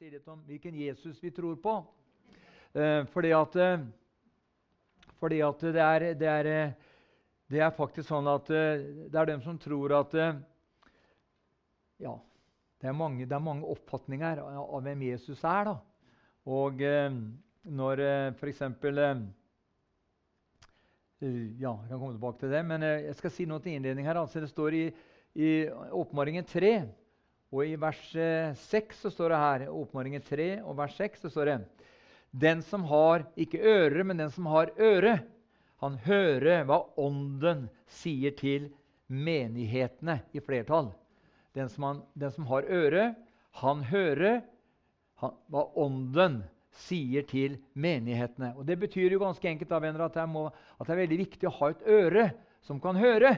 si litt om hvilken Jesus vi tror på. Eh, fordi at, eh, fordi at det, er, det, er, eh, det, er, faktisk sånn at eh, det er dem som tror at eh, Ja, det er mange, det er mange oppfatninger av, hvem Jesus er. da. Og når eh, f.eks. Ja, jeg kan komme tilbake til det, men jeg skal si noe til innledning her. Altså, det står i, i Åpenbaringen 3 og i vers 6 eh, så står det her, Åpenbaringen 3 og vers 6 så står det Den som har ikke øre, men den som har øre, han hører hva Ånden sier til menighetene i flertall. Den som, han, den som har øre, han hører han, hva Ånden sier til menighetene. Og Det betyr jo ganske enkelt da, venner, at, må, at det er veldig viktig å ha et øre som kan høre.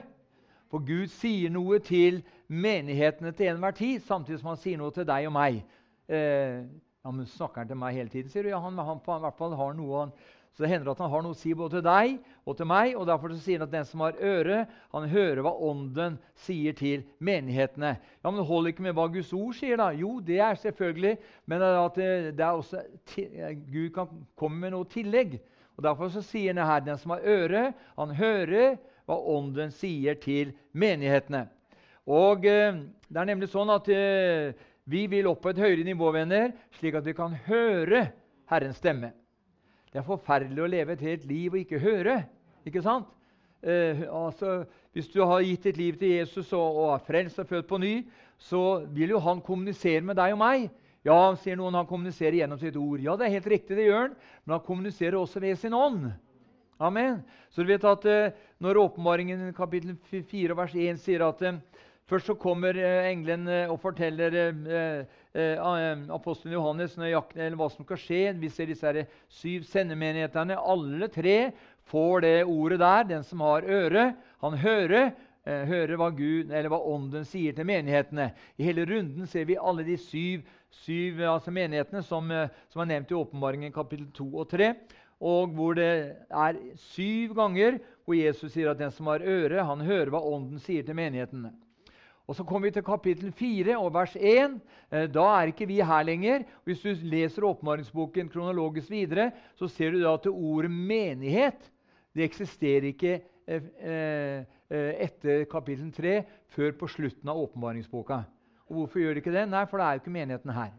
For Gud sier noe til menighetene til enhver tid, samtidig som han sier noe til deg og meg. Eh, ja, men Snakker han til meg hele tiden? sier du? Ja, han, han, han, hvert fall har noe, han, så det hender at han har noe å si både til deg og til meg. og Derfor sier han at den som har øre, han hører hva Ånden sier til menighetene. Ja, Men det holder ikke med hva Guds ord sier, da. Jo, det er selvfølgelig, men at det, det er også, Gud kan komme med noe tillegg. Og Derfor så sier han her den som har øre, han hører hva Ånden sier til menighetene. Og eh, det er nemlig sånn at eh, Vi vil opp på et høyere nivå, venner, slik at vi kan høre Herrens stemme. Det er forferdelig å leve et helt liv og ikke høre. ikke sant? Eh, altså, hvis du har gitt ditt liv til Jesus og, og er frelst og født på ny, så vil jo han kommunisere med deg og meg. Ja, sier noen, han kommuniserer gjennom sitt ord. Ja, det er helt riktig, det gjør han, men han kommuniserer også ved sin ånd. Amen. Så du vet at eh, Når åpenbaringen kapittel 4 vers 1 sier at eh, først så kommer eh, engelen eh, og forteller eh, apostelen Johannes nøyaktig hva som skal skje. Vi ser disse her syv sendemenighetene. Alle tre får det ordet der. Den som har øre, han hører. hører hva, Gud, eller hva Ånden sier til menighetene. I hele runden ser vi alle de syv, syv altså menighetene som, som er nevnt i åpenbaringen kapittel 2 og 3 og hvor det er syv ganger hvor Jesus sier at den som har øre, han hører hva Ånden sier til menighetene. Og Så kommer vi til kapittel 4 og vers 1. Eh, da er ikke vi her lenger. Hvis du leser åpenbaringsboken kronologisk videre, så ser du da at ordet 'menighet' det eksisterer ikke eh, eh, etter kapittel 3 før på slutten av åpenbaringsboka. Og Hvorfor gjør det ikke det? Nei, for det er jo ikke menigheten her.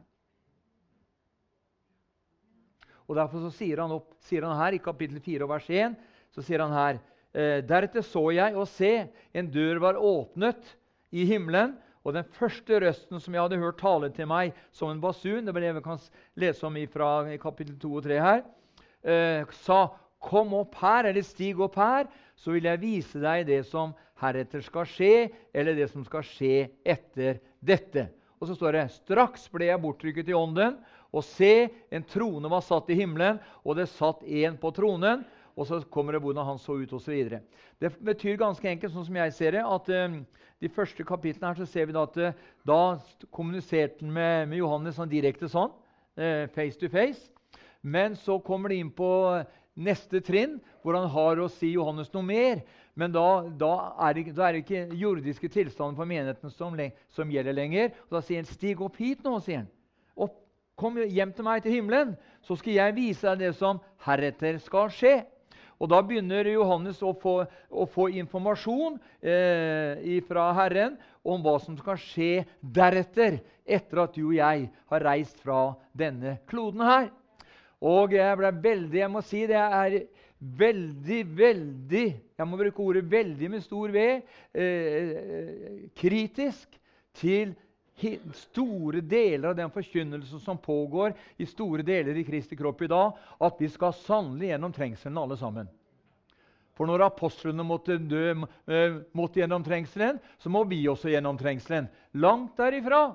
Og Derfor sier han, opp, sier han, her i kapittel 4 og vers 1 så sier han her «Eh, Deretter så jeg og se, en dør var åpnet i himmelen, og den første røsten som jeg hadde hørt tale til meg som en basun Det var det vi kan lese om fra kapittel 2 og 3 her. Eh, sa, 'Kom opp her, eller stig opp her, så vil jeg vise deg det som heretter skal skje, eller det som skal skje etter dette.' Og så står det, 'Straks ble jeg bortrykket i ånden, og se, en trone var satt i himmelen, og det satt en på tronen. Og så kommer det hvordan han så ut, osv. Det betyr ganske enkelt, sånn som jeg ser det, at uh, de første kapitlene her så ser vi da at uh, da kommuniserte han med, med, Johannes sånn direkte sånn, uh, face to face. Men så kommer de inn på neste trinn, hvor han har å si Johannes noe mer. Men da, da, er det, da, er det, ikke jordiske tilstanden for menigheten som, som gjelder lenger. Og da sier han 'stig opp hit nå'. sier han. Opp Kom hjem til meg til himmelen, så skal jeg vise deg det som heretter skal skje. Og Da begynner Johannes å få, å få informasjon eh, fra Herren om hva som skal skje deretter, etter at du og jeg har reist fra denne kloden her. Og jeg ble veldig Jeg må si det er veldig, veldig Jeg må bruke ordet 'veldig' med stor V. Eh, kritisk til store deler av den forkynnelsen som pågår i store deler i Kristi kropp i dag, at vi skal sannelig gjennom trengselen alle sammen. For når apostlene måtte dø eh, måtte gjennom trengselen, så må vi også gjennom trengselen. Langt derifra.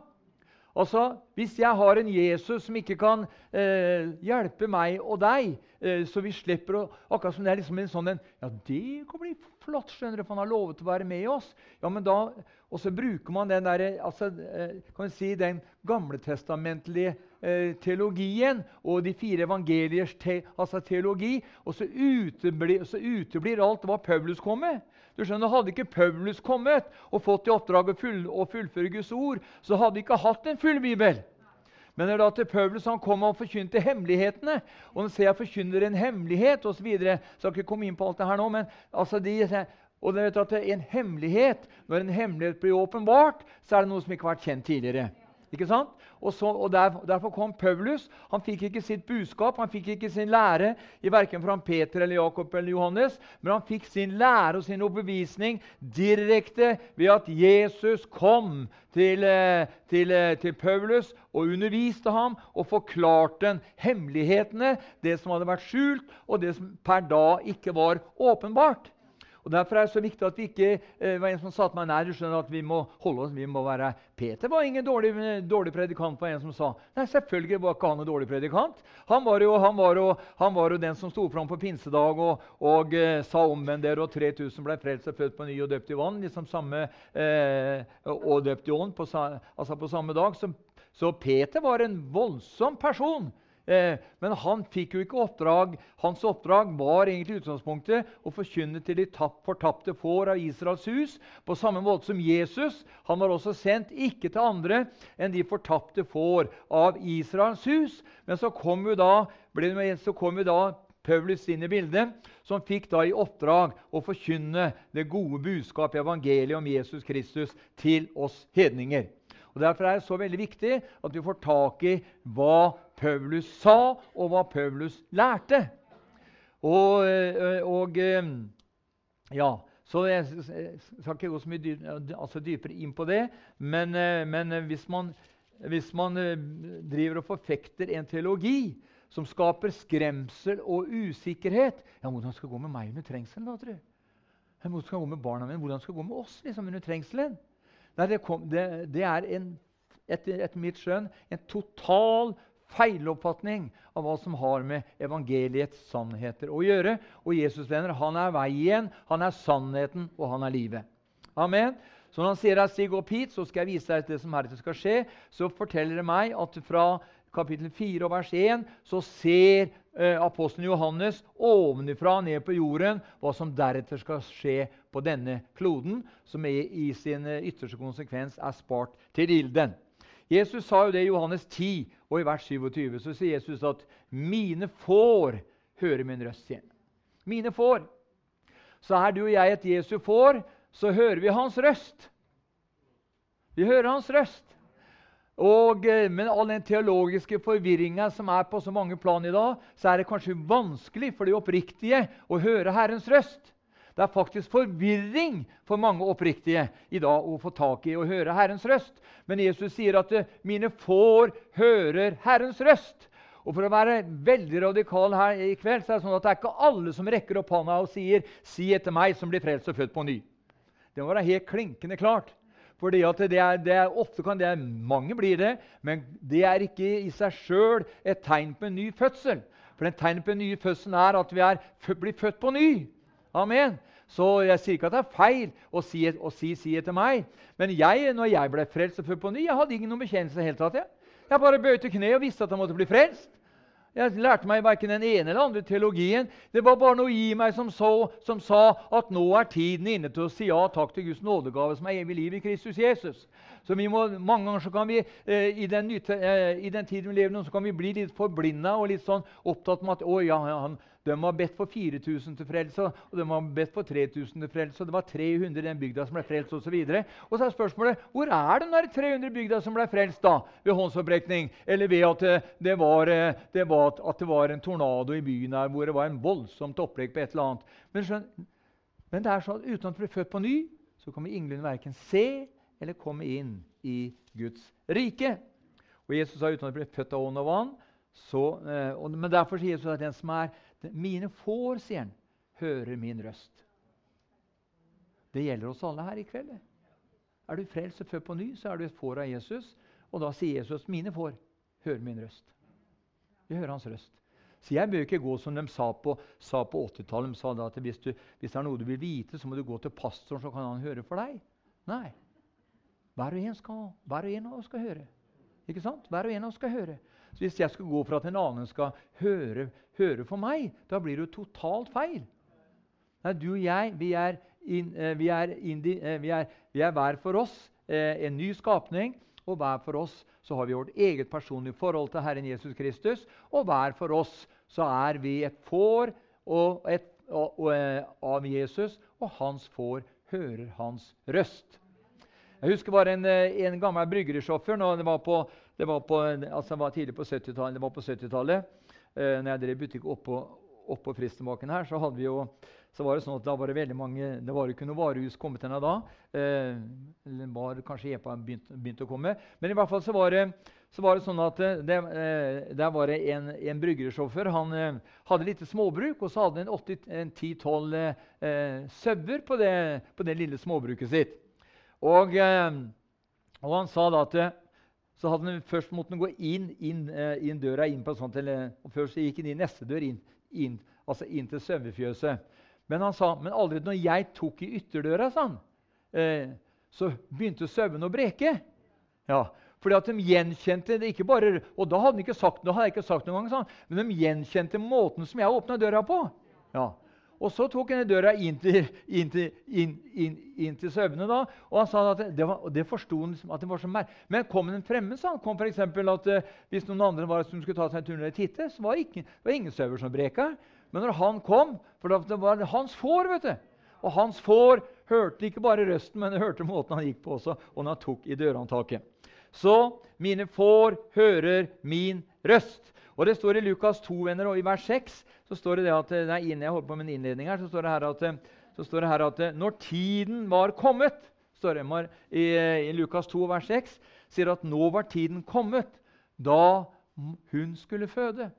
Altså, Hvis jeg har en Jesus som ikke kan eh, hjelpe meg og deg, eh, så vi slipper å Akkurat som det er liksom en sånn en, Ja, det kan bli flott, skjønner du, for han har lovet å være med oss. Ja, men da, Og så bruker man den, der, altså, eh, kan vi si, den gamletestamentlige eh, teologien og de fire evangeliers te, altså teologi, og så uteblir, så uteblir alt hva Paulus kom med. Du skjønner, Hadde ikke Paulus kommet og fått i oppdrag å, full, å fullføre Guds ord, så hadde vi ikke hatt en full bibel. Men det er da til Paulus han kom og forkynte hemmelighetene. Og når jeg forkynner en hemmelighet osv. Skal ikke komme inn på alt det her nå, men altså de, og det vet at en hemmelighet, Når en hemmelighet blir åpenbart, så er det noe som ikke har vært kjent tidligere. Ikke sant? Og, så, og der, Derfor kom Paulus. Han fikk ikke sitt budskap, han fikk ikke sin lære i verken fra Peter eller Jakob eller Johannes, men han fikk sin lære og sin overbevisning direkte ved at Jesus kom til, eh, til, eh, til Paulus og underviste ham og forklarte hemmelighetene, det som hadde vært skjult, og det som per da ikke var åpenbart. Og Derfor er det så viktig at vi ikke eh, var en som sa til meg nei, du skjønner at vi må holde oss, vi må være Peter var ingen dårlig, dårlig predikant, var en som sa. Nei, selvfølgelig var ikke han en dårlig predikant. Han var jo, han var jo, han var jo den som sto fram på pinsedag og, og eh, sa omvend dere, og 3000 ble frelst og født på ny og døpt i vann. liksom samme, eh, Og døpt i ånd på, altså på samme dag. Så, så Peter var en voldsom person. Eh, men han fikk jo ikke oppdrag. Hans oppdrag var egentlig utgangspunktet å forkynne til de fortapte får av Israels hus, på samme måte som Jesus. Han var også sendt ikke til andre enn de fortapte får av Israels hus. Men så kom jo da, så kom jo da Paulus inn i bildet, som fikk da i oppdrag å forkynne det gode budskap i evangeliet om Jesus Kristus til oss hedninger. Og Derfor er det så veldig viktig at vi får tak i hva Paulus sa, og hva Paulus lærte. Og, eh, og eh, ja, så Jeg skal ikke gå så mye dyp, altså dypere inn på det, men, eh, men hvis, man, hvis, man, driver og forfekter en teologi som skaper skremsel og usikkerhet ja, Hvordan skal det gå med meg under trengselen? da, jeg? Hvordan skal det gå med barna mine? Hvordan skal det gå med oss liksom, under trengselen? Nei, det, kom, det, det er en, etter, etter, mitt skjønn en total feiloppfatning av hva som har med evangeliets sannheter å gjøre. Og Jesus venner, han er veien, han er sannheten, og han er livet. Amen. Så når han sier at 'stig opp hit', så skal jeg vise deg det som heretter skal skje, så forteller det meg at fra kapittel 4 og vers 1 så ser eh, apostelen Johannes ovenifra ned på jorden hva som deretter skal skje på denne kloden, som i sin ytterste konsekvens er spart til ilden. Jesus sa jo det i Johannes 10 og i vers 27. Så sier Jesus at 'mine får høre min røst'. igjen'. Mine får. Så er du og jeg et Jesu får, så hører vi hans røst. Vi hører hans røst. Og, Med men all den teologiske forvirringa som er på så mange plan i dag, så er det kanskje vanskelig for de oppriktige å høre Herrens røst. Det er faktisk forvirring for mange oppriktige i dag å få tak i og høre Herrens røst. Men Jesus sier at eh, 'mine får hører Herrens røst'. Og For å være veldig radikal her i kveld, så er det sånn at det er ikke alle som rekker opp hånda og sier 'Si etter meg, som blir frelst og født på ny'. Det må være helt klinkende klart. Fordi at det er, det er, ofte kan det Mange blir det, men det er ikke i seg sjøl et tegn på en ny fødsel. For en tegn på en ny fødsel er at vi er, blir født på ny. Amen. Så jeg sier ikke at det er feil å si, å si, si etter meg. Men jeg, når jeg ble frelst og født på ny, jeg hadde ingen bekjennelse. helt tatt. Jeg, jeg bare bøyde kne og visste at jeg måtte bli frelst. Jeg lærte meg verken den ene eller andre teologien. Det var bare noe i meg som, så, som, sa at nå er tiden inne til å si ja takk til Guds nådegave, som er evig liv i Kristus Jesus. Så må, Mange ganger så kan vi eh, i, den nyte, eh, i den tiden vi lever nå, så kan vi bli litt forblinda og litt sånn opptatt med at å, ja, han, de har bedt for 4000 til frelse, og de har bedt for 3000 til frelse. og Det var 300 i den bygda som ble frelst, osv. Og, så og så er spørsmålet hvor er de der 300 bygda som ble frelst da, ved håndsopprekning? Eller ved at eh, det, var, eh, det var, at det var en tornado i byen her, hvor det var en voldsomt opplegg på et eller annet. Men, skjøn, men det er sånn at uten at du blir født på ny, så kan vi ingenlunde verken se eller komme inn i Guds rike. Og Jesus sa uten at det ble født av ånd og vann, så, eh, og, men derfor sier Jesus at den som er mine får, sier han, hører min røst. Det gjelder oss alle her i kveld. Er du frelst og født på ny, så er du et får av Jesus. Og da sier Jesus, 'Mine får, hører min røst'. Vi hører hans røst. Så jeg bør ikke gå som de sa på, på 80-tallet. De sa da at hvis, du, hvis, det er noe du vil vite, så må du gå til pastoren, så kan han høre for deg. Nei. Hver og en skal, hver og en av oss skal høre. Ikke sant? Hver og en av oss skal høre. Så Hvis jeg skal gå for at en annen skal høre, høre for meg, da blir det jo totalt feil. Nei, du og jeg, vi er, in, eh, vi, er indi, eh, vi, er, vi er, hver for oss eh, en ny skapning, og hver for oss så har vi vårt eget personlige forhold til Herren Jesus Kristus. Og hver for oss så er vi et får og et, og, og, av Jesus, og hans får hører hans røst. Jeg husker bare en, eh, en gammel bryggerisjåfør. Det var, på, det var, på, altså var tidlig på 70-tallet. Det var på 70-tallet. Eh, når jeg drev butikk oppå, oppå Fristenbakken her, så hadde vi jo så var det sånn at da var det veldig mange, det var ikke noe varehus kommet ennå da. Eh, var kanskje EPA begynt, begynt, å komme. Men i hvert fall så var det, så var det sånn at eh, det, eh, der var det en, en bryggerisjåfør. Han eh, hadde litt småbruk, og så hadde han 10-12 eh, sauer på, på, det lille småbruket sitt. Og, eh, og han sa da at så hadde han først måtte han gå inn, inn, inn døra inn på sånt, eller, og først gikk han inn neste dør inn, inn, altså inn til sauefjøset. Men han sa men allerede når jeg tok i ytterdøra, sa han, eh, så begynte sauene å breke. Ja, fordi at de gjenkjente det ikke bare, Og da hadde, han ikke sagt, noe, hadde jeg ikke sagt noen gang, sa han, men de gjenkjente måten som jeg åpna døra på. Ja. Og så tok han døra inn til, inn til, inn, inn til søvne. da, Og han sa at det, var, det forsto han at det var så mer. Men kom den fremme, sa han, kom for at uh, hvis noen andre var som skulle ta seg en tur ned og titte, så var ikke, det var ingen sauer som breka. Men når han kom For det var hans får. vet du. Og hans får hørte ikke bare røsten, men hørte måten han gikk på også, og han tok i dørhåndtaket. Så mine får hører min røst. Og Det står i Lukas 2, venner, og i vers 6 så står det, det at nei, jeg holder på med en innledning her, så står det her at, det her at når tiden var kommet står det i, i Lukas 2, vers 6, sier at nå var tiden kommet da hun skulle føde.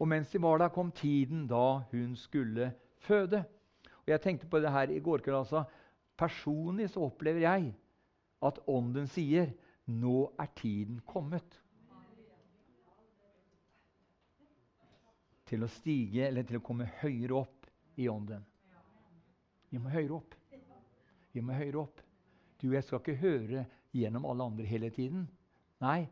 Og mens de var der, kom tiden da hun skulle føde. Og Jeg tenkte på det her i går kveld. altså. Personlig så opplever jeg at Ånden sier nå er tiden kommet. Til å stige eller til å komme høyere opp i Ånden. Vi må høyere opp. Vi må høyere opp. Du, jeg skal ikke høre gjennom alle andre hele tiden. Nei,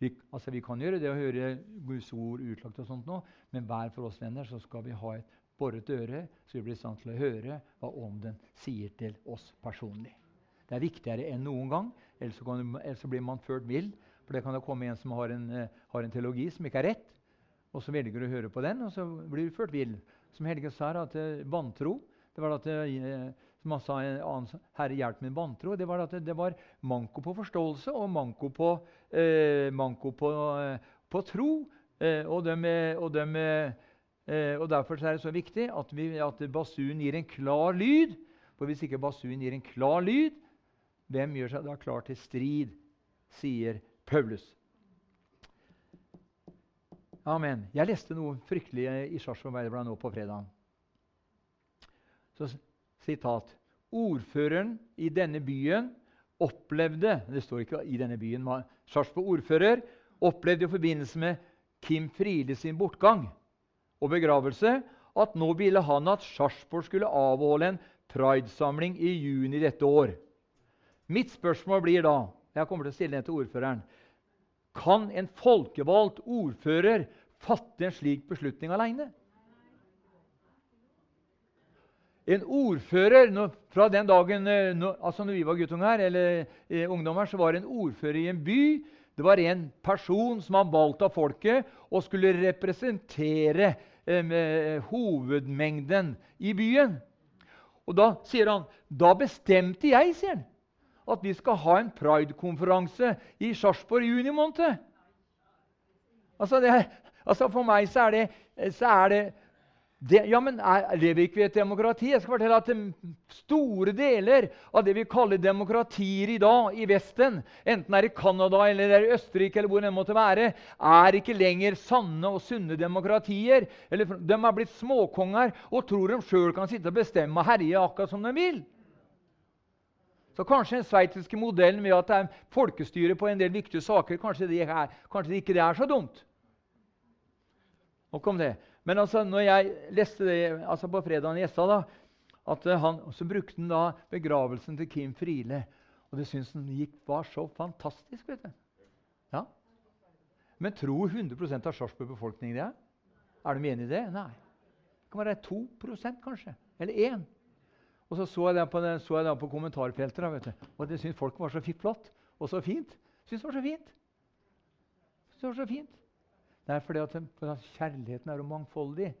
vi, altså vi kan gjøre det å høre Guds ord utlagt, og sånt nå, men hver for oss venner så skal vi ha et boret øre, så vi blir i stand til å høre hva Ånden sier til oss personlig. Det er viktigere enn noen gang, ellers, så, du, ellers blir man ført vill. For det kan da komme en som har en, uh, har en, teologi som ikke er rett, og så velger du å høre på den, og så blir du ført vill. Som Helge sa, at uh, vantro det var at uh, som han sa en annen, 'Herre, hjelp min vantro', det var at det, var manko på forståelse og manko på, eh, manko på, eh, på tro. Eh, og, de, og, de, eh, og, Derfor er det så viktig at, vi, at basunen gir en klar lyd. For hvis ikke basunen gir en klar lyd, hvem gjør seg da klar til strid? sier Paulus. Amen. Jeg leste noe fryktelig i Sarpsborg Arbeiderblad nå på fredag. Så sitat, Ordføreren i denne byen opplevde Det står ikke i denne byen, Sarpsborg ordfører opplevde i forbindelse med Kim Friele sin bortgang og begravelse at nå ville han at Sarpsborg skulle avholde en pridesamling i juni dette år. Mitt spørsmål blir da jeg kommer til å stille den til ordføreren, Kan en folkevalgt ordfører fatte en slik beslutning aleine? En ordfører når, Fra den dagen eh, når, altså når vi var guttunger eller eh, ungdommer, så var det en ordfører i en by. Det var en person som var valgt av folket og skulle representere eh, hovedmengden i byen. Og Da sier han da bestemte jeg sier han, at vi skal ha en pride-konferanse i Sarpsborg i juni måned. Altså, det, altså For meg så er det, så er det det, ja, men er, Lever ikke vi i et demokrati? Jeg skal fortelle at Store deler av det vi kaller demokratier i dag i Vesten, enten det er i Canada eller i Østerrike, eller hvor det måtte være, er ikke lenger sanne og sunne demokratier. Eller, de er blitt småkonger og tror de sjøl kan sitte og bestemme og herje akkurat som de vil. Så kanskje den sveitsiske modellen med at det er folkestyre på en del viktige saker, kanskje det, er, kanskje det ikke er så dumt. Nok om det. Men altså, når jeg leste det altså på fredagen i Essa, da, at han, så brukte han da begravelsen til Kim Friele. Og det syntes han gikk, var så fantastisk. vet du. Ja. Men tror 100 av Sarpsborg befolkning det? Er de enig i det? Nei. Det kan være 2% kanskje. Eller 1 Og så så jeg det på, så jeg det på kommentarfeltet, vet du. og det syntes folk var så flott og så fint. Synes det var så fint. Synes det var så fint. Det er fordi at, for at kjærligheten er jo mangfoldig.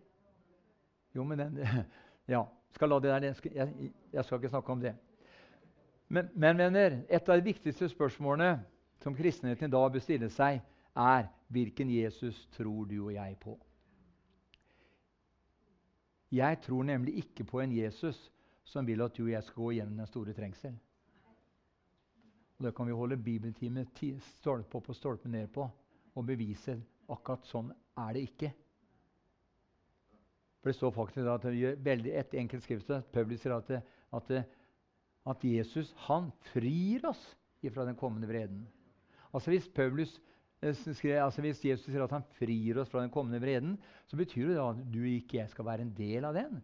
Jo, men den Ja, skal la det der, jeg, jeg skal ikke snakke om det. Men, men, venner, et av de viktigste spørsmålene som kristenheten i dag bør stille seg, er hvilken Jesus tror du og jeg på? Jeg tror nemlig ikke på en Jesus som vil at du og jeg skal gå gjennom den store trengsel. Og Det kan vi holde bibeltime stolpe opp og stolpe ned på og bevise akkurat sånn er det ikke. For Det står faktisk at veldig et enkelt skrift Paulus sier at, at, at, Jesus han frir oss fra den kommende vreden. Altså Hvis Paulus eh, altså hvis Jesus sier at han frir oss fra den kommende vreden, så betyr det at du og ikke jeg skal være en del av den.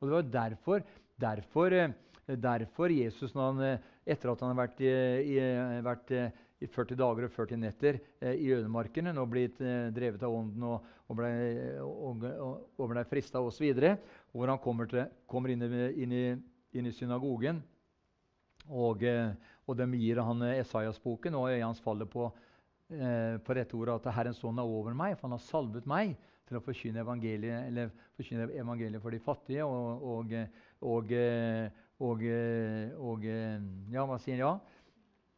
Og Det var derfor, derfor, eh, derfor Jesus, han, eh, etter at han har vært, i, vært i 40 dager og 40 netter eh, i ødemarkene og blitt eh, drevet av ånden og, og ble, og, og, ble frista osv. Hvor han kommer, til, kommer inn, i, inn, i, inn, i, synagogen. Og, eh, og de gir han Esaias-boken, og øyet hans faller på, eh, på dette ordet at Herrens ånd er over meg, for han har salvet meg til å forkynne evangeliet, forkynne evangeliet for de fattige. Og, og, og, og ja, hva sier? Ja?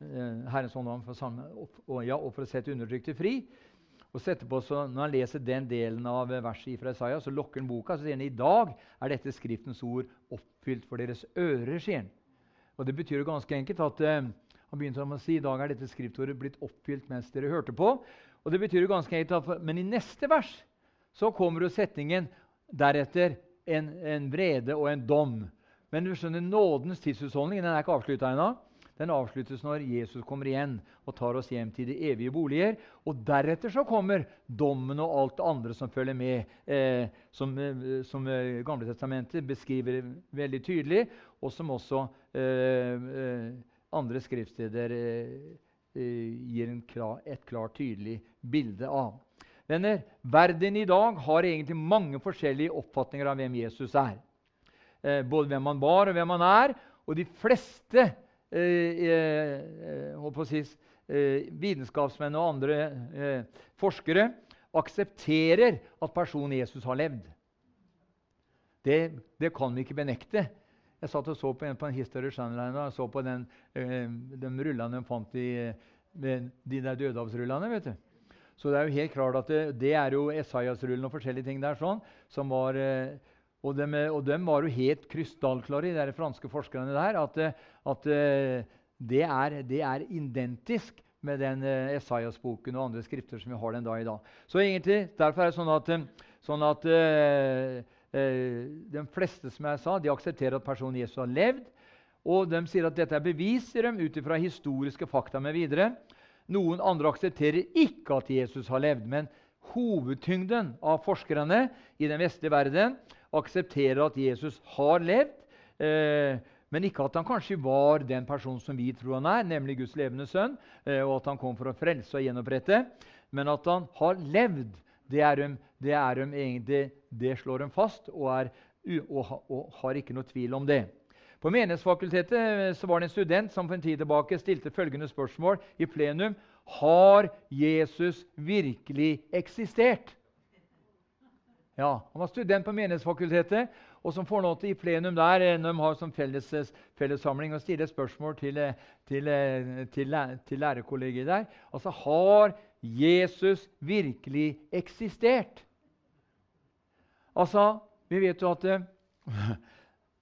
Eh, Herrens ånd for, og, ja, og for å sette undertrykte fri. Og så så, Når han leser den delen av verset fra Isaiah, så lokker han boka. Så sier han i dag er dette Skriftens ord oppfylt for deres ører. sier han. Og Det betyr jo ganske enkelt at uh, han begynte å si i dag er dette skriftordet blitt oppfylt mens dere hørte på. Og det betyr jo ganske enkelt at, Men i neste vers så kommer jo setningen deretter en, en vrede og en dom. Men du skjønner, nådens tidshusholdning den er ikke avslutta ennå den avsluttes når Jesus kommer igjen og tar oss hjem til de evige boliger. Og deretter så kommer dommen og alt det andre som følger med, eh, som, eh, som eh, Gamle testamentet beskriver veldig tydelig, og som også eh, eh andre skriftsteder eh, gir klar, et klart, tydelig bilde av. Venner, Verden i dag har egentlig mange forskjellige oppfatninger av hvem Jesus er. både hvem han var, og hvem han er. Og de fleste Eh, eh, si, eh, vitenskapsmenn og andre eh, forskere aksepterer at personen Jesus har levd. Det, det, kan vi ikke benekte. Jeg satt og så på en, på en History Channel og så på den, eh, de rullene de fant i de der dødehavsrullene. vet du. Så det er jo helt klart at det, det er jo Esaias-rullen og forskjellige ting der sånn, som var eh, og de, og var jo helt krystallklare, de franske forskerne der, at, at eh, det, er, det, er, identisk med den Esaias-boken og andre skrifter som vi har den dag i dag. Så egentlig, Derfor er det sånn at, eh, sånn at de fleste som jeg sa, de aksepterer at personen Jesus har levd. Og de sier at dette er bevis dem, ut ifra historiske fakta med videre. Noen andre aksepterer ikke at Jesus har levd. Men hovedtyngden av forskerne i den vestlige verden aksepterer at Jesus har levd, eh, men ikke at han kanskje var den personen som vi tror han er, nemlig Guds levende sønn, eh, og at han kom for å frelse og gjenopprette. Men at han har levd, det, er de, det, er de egentlig, det slår dem fast, og, er, og, og, har ikke noe tvil om det. På Menighetsfakultetet eh, så var det en student som for en tid tilbake stilte følgende spørsmål i plenum. Har Jesus virkelig eksistert? Ja, Han var student på Menighetsfakultetet, og som får i plenum der eh, når de har som felles, eh, fellessamling og stiller spørsmål til, til, til, til lærerkollegiet der. Altså, har Jesus virkelig eksistert? Altså, vi vet jo at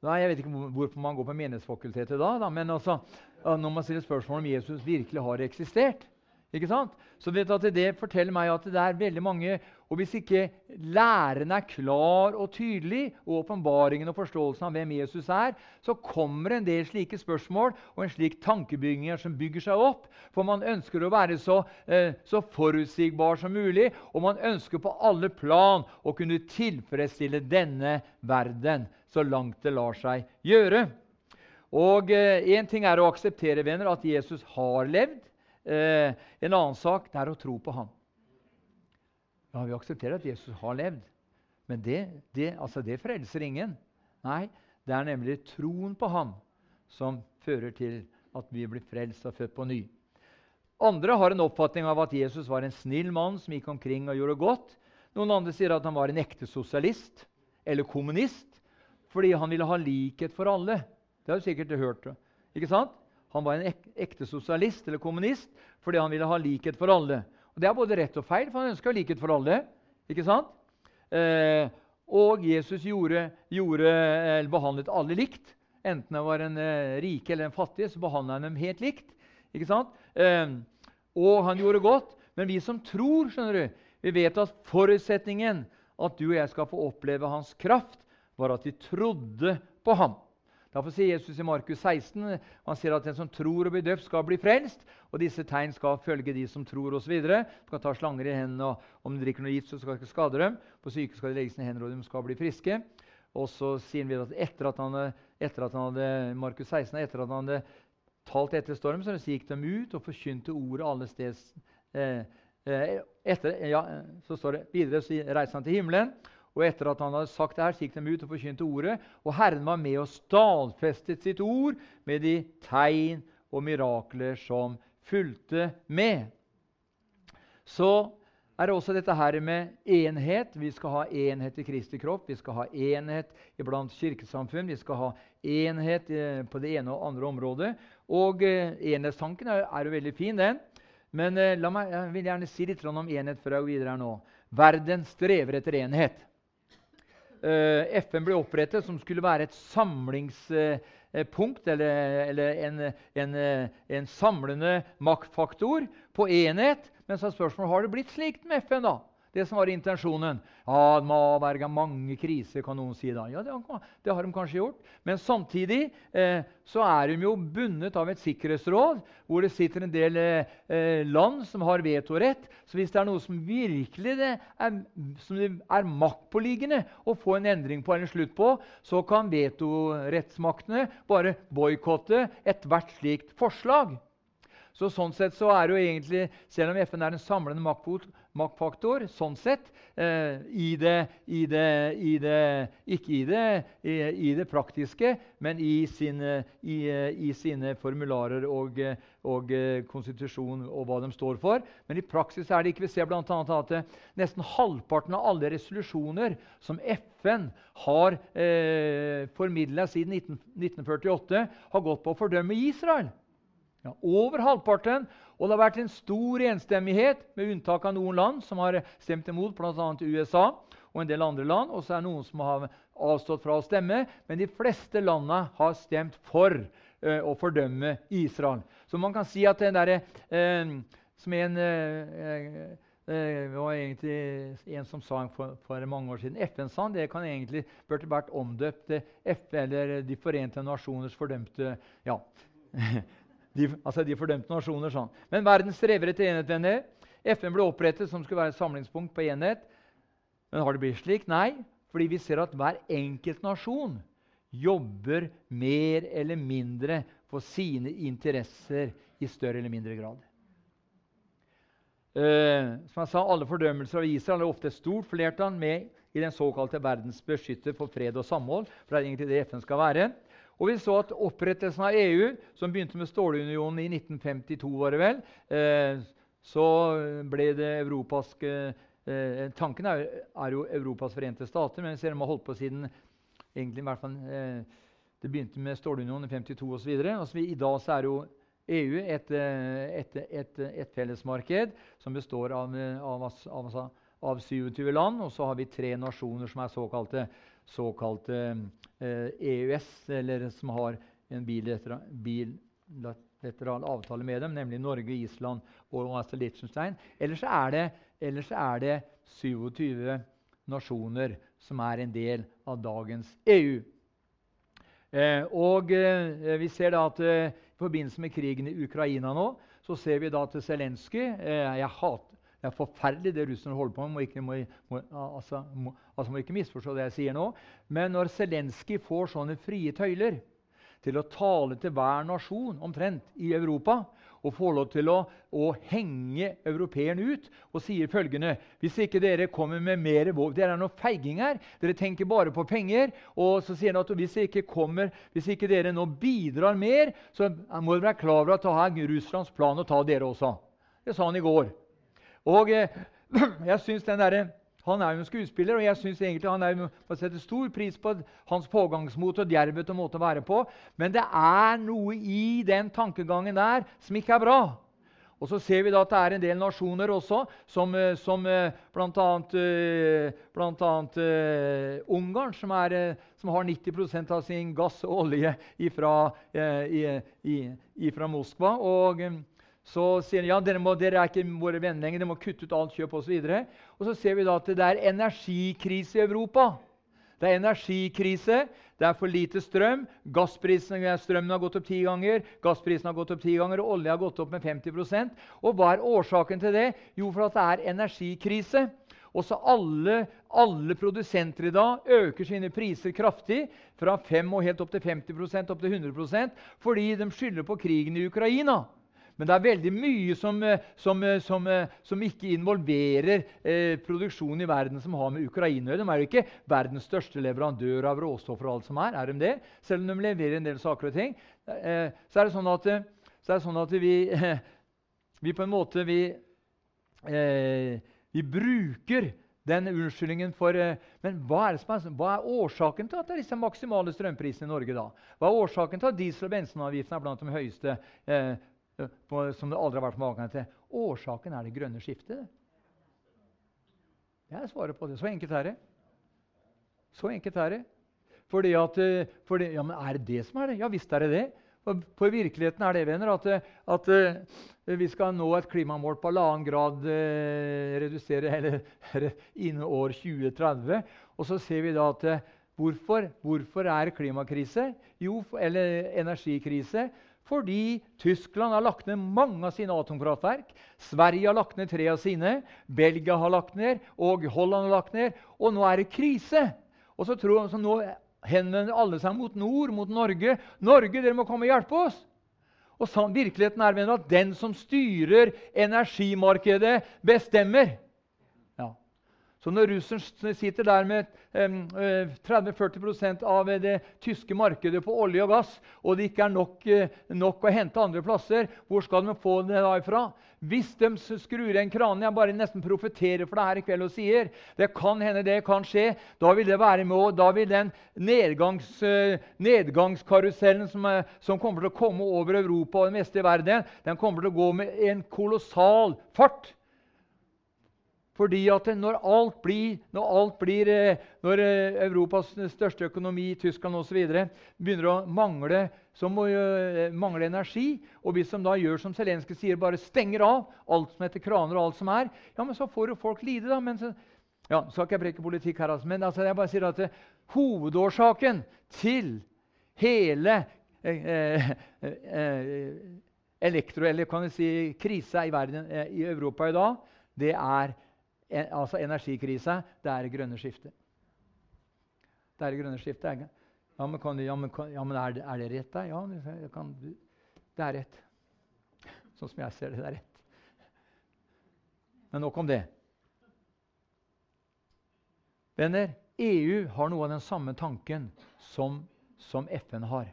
Nei, Jeg vet ikke hvorfor man går på Menighetsfakultetet da, da men altså, når man stiller spørsmål om Jesus virkelig har eksistert ikke sant? Så Det forteller meg at det er veldig mange Og hvis ikke læren er klar og tydelig, og åpenbaringen og forståelsen av hvem Jesus er, så kommer en del slike spørsmål og en slik tankebygging som bygger seg opp. For man ønsker å være så, eh, så forutsigbar som mulig, og man ønsker på alle plan å kunne tilfredsstille denne verden så langt det lar seg gjøre. Og Én eh, ting er å akseptere venner, at Jesus har levd. Eh, en annen sak det er å tro på ham. Ja, Vi aksepterer at Jesus har levd, men det, det, altså det frelser ingen. Nei, det er nemlig troen på ham som fører til at vi blir frelst og født på ny. Andre har en oppfatning av at Jesus var en snill mann som gikk omkring og gjorde godt. Noen andre sier at han var en ekte sosialist eller kommunist fordi han ville ha likhet for alle. Det har du sikkert hørt. ikke sant? Han var en ekte sosialist eller kommunist fordi han ville ha likhet for alle. Og Det er både rett og feil, for han ønska likhet for alle. ikke sant? Eh, og Jesus gjorde, gjorde, behandlet alle likt. Enten det var en eh, rike eller en fattig, så behandla han dem helt likt. Ikke sant? Eh, og han gjorde godt. Men vi som tror, skjønner du, vi vet at forutsetningen at du og jeg skal få oppleve hans kraft, var at de trodde på ham. Derfor sier Jesus i Markus 16 han sier at den som tror og blir døpt, skal bli frelst. Og disse tegn skal følge de som tror osv. Du kan ta slanger i hendene, og om de drikker noe gift, så skal det ikke skade dem. På syke skal de legges i hendene, og de skal bli friske. Og så sier han videre at etter at han, etter at han hadde Markus 16, etter at han hadde talt etter storm, så gikk de ut og forkynte ordet alle steds. Eh, eh, etter, ja, så står det videre så reiser han til himmelen. Og etter at han hadde sagt det her, gikk de ut og forkynte ordet. Og Herren var med og stadfestet sitt ord med de tegn og mirakler som fulgte med. Så er det også dette her med enhet. Vi skal ha enhet i Kristi kropp. Vi skal ha enhet iblant kirkesamfunn. Vi skal ha enhet eh, på det ene og andre området. Og eh, enhetstanken er, jo veldig fin, den. Men eh, la meg, jeg vil gjerne si litt om enhet før jeg går videre her nå. Verden strever etter enhet. Uh, FN ble opprettet som skulle være et samlingspunkt, eller, eller en, en, en, samlende maktfaktor på enhet. Men så er spørsmålet har det blitt slik med FN. da? Det som var intensjonen. Ja, det må avverge mange kriser, kan noen si da. Ja, det, det, har de kanskje gjort. Men samtidig eh, så er de jo bundet av et sikkerhetsråd hvor det sitter en del eh, eh land som har vetorett. Så hvis det er noe som virkelig det er, som det er maktpåliggende å få en endring på eller en slutt på, så kan vetorettsmaktene bare boikotte ethvert slikt forslag. Så sånn sett så er det jo egentlig, Selv om FN er en samlende maktfaktor sånn sett, eh, i, det, i, det, i det, ikke i det, i, det praktiske, men i sine, sine formularer og, og eh, konstitusjon og hva de står for. Men i praksis er det ikke. Vi ser bl.a. at eh, nesten halvparten av alle resolusjoner som FN har eh, formidla siden 19, 1948, har gått på å fordømme Israel. Ja, over halvparten. Og det har vært en stor enstemmighet, med unntak av noen land som har stemt imot, bl.a. USA og en del andre land. Og så er det noen som har avstått fra å stemme. Men de fleste landene har stemt for uh, å fordømme Israel. Så man kan si at den derre uh, Som en uh, det var egentlig en som sa for, for mange år siden FN sa det kan egentlig burde vært omdøpt til FN, eller De forente nasjoners fordømte ja, De, altså de fordømte nasjoner sånn. Men verden strever etter enhet, venner. FN ble opprettet som skulle være et samlingspunkt på enhet. Men har det blitt slik? Nei, fordi vi ser at hver enkelt nasjon jobber mer eller mindre for sine interesser i større eller mindre grad. Uh, som jeg sa, Alle fordømmelser av Israel er ofte et stort flertall med i den såkalte verdens beskytter for fred og samhold. for det er egentlig det FN skal være. Og vi så at opprettelsen av EU, som begynte med stålunionen i 1952, var det vel, eh, så ble det Europas eh, Tanken er, jo Europas forente stater, men de har holdt på siden egentlig i hvert fall, eh, Det begynte med stålunionen i 52 osv. Altså, I dag så er jo EU et, eh, et, et, et fellesmarked som består av, av, av, av 27 land. Og så har vi tre nasjoner som er såkalte såkalte eh, EØS, eller som har en bilateral avtale med dem, nemlig Norge, Island og altså Liechtenstein. Ellers er, det, ellers er det 27 nasjoner som er en del av dagens EU. Eh, og eh, vi ser da at eh, I forbindelse med krigen i Ukraina nå, så ser vi da til Zelenskyj eh, Jeg hater det er forferdelig, det russerne holder på med. Må ikke, må, må, altså, må, altså, må ikke misforstå det jeg sier nå. Men når Zelenskyj får sånne frie tøyler til å tale til hver nasjon omtrent i Europa og får lov til å, å henge europeerne ut og sier følgende Hvis ikke dere kommer med mer våpen Dere er noen feiginger. Dere tenker bare på penger. Og så sier han at hvis ikke, kommer, hvis ikke dere nå bidrar mer, så må dere være klar over at det er Russlands plan å ta dere også. Det sa han i går. Og eh, jeg synes den der, Han er jo en skuespiller, og jeg synes egentlig han er, man setter stor pris på hans pågangsmot og djervhet og måte å være på. Men det er noe i den tankegangen der som ikke er bra. Og så ser vi da at det er en del nasjoner også, som, eh, som bl.a. Annet, uh, Ungarn, som, er, som, har 90% av sin gass og olje ifra, uh, fra Moskva. Og så sier han ja, dere, må, dere er ikke våre venner lenger, dere må kutte ut alt kjøp osv. Og, og så ser vi da at det er energikrise i Europa. Det er energikrise. Det er for lite strøm. Gassprisen, strømmen har gått opp ti ganger, gassprisen har gått opp ti ganger, og olje har gått opp med 50% Og Hva er årsaken til det? Jo, for at det er energikrise. Også alle, alle produsenter i dag øker sine priser kraftig, fra 5 og helt opp til 50% opp til 100% fordi de skylder på krigen i Ukraina. Men det er veldig mye som, eh, som, eh, som, eh, som ikke involverer eh, produksjonen i verden som har med Ukraina å gjøre. De er jo ikke verdens største leverandør av råstoffer. og alt som er, er de det? Selv om de leverer en del saker og ting. Eh, så er det sånn at, så er det sånn at vi, vi, på en måte vi, vi bruker den unnskyldningen for Men hva er, er, hva er, årsaken til at det er disse maksimale strømprisene i Norge? da? Hva er årsaken til at diesel- og bensinavgiftene er blant de høyeste eh, på, som det aldri har vært maken til. Årsaken er det grønne skiftet. Jeg svarer på det. Så enkelt er det. Så enkelt er det. Fordi at, eh, fordi, ja, men Er det det som er det? Ja visst er det det. For, for virkeligheten er det venner, at, eh, at, eh, vi skal nå et klimamål på halvannen grad eh, redusere eller, innen år 2030. Og så ser vi da at hvorfor, hvorfor er klimakrise? Jo, eller energikrise. Fordi Tyskland har lagt ned mange av sine atomkraftverk. Sverige har lagt ned tre av sine. Belgia har lagt ned, og Holland har lagt ned. Og nå er det krise. Og så, tror, så nå henvender alle seg mot nord, mot Norge. 'Norge, dere må komme og hjelpe oss!' Og virkeligheten er at den som styrer energimarkedet, bestemmer. Så når russerne sitter der med 30-40 eh, av det tyske markedet på olje og gass, og det ikke er nok, eh, nok, å hente andre plasser, hvor skal de få det da ifra? Hvis de skrur igjen kranen Jeg bare nesten profeterer for det her i kveld og sier det kan hende det kan skje. Da vil det være med, da vil den nedgangs, eh, nedgangskarusellen som, som, kommer til å komme over Europa og det meste i verden, den kommer til å gå med en kolossal fart. Fordi at når alt blir, når, alt blir, eh, når eh, Europas største økonomi, Tyskland osv., begynner å mangle, så må uh, mangle energi Og hvis de da gjør som Zelenskyj sier, bare stenger av alt som heter kraner, og alt som er, ja, men så får jo folk lide. da, men så, ja, skal ikke jeg preke politikk her, altså, men altså, jeg bare sier at det, hovedårsaken til hele uh, elektro- eller kan vi si krisa i, verden, i Europa i dag, det er altså energikrisa, det er det grønne skiftet. Det er det grønne skiftet. Ja, men, kan, ja, men, ja, men er, det, er, det, rett, da? Ja, kan, det er rett. Sånn som jeg ser det. Det er rett. Men nok om det. Venner, EU har noe av den samme tanken som, som FN har.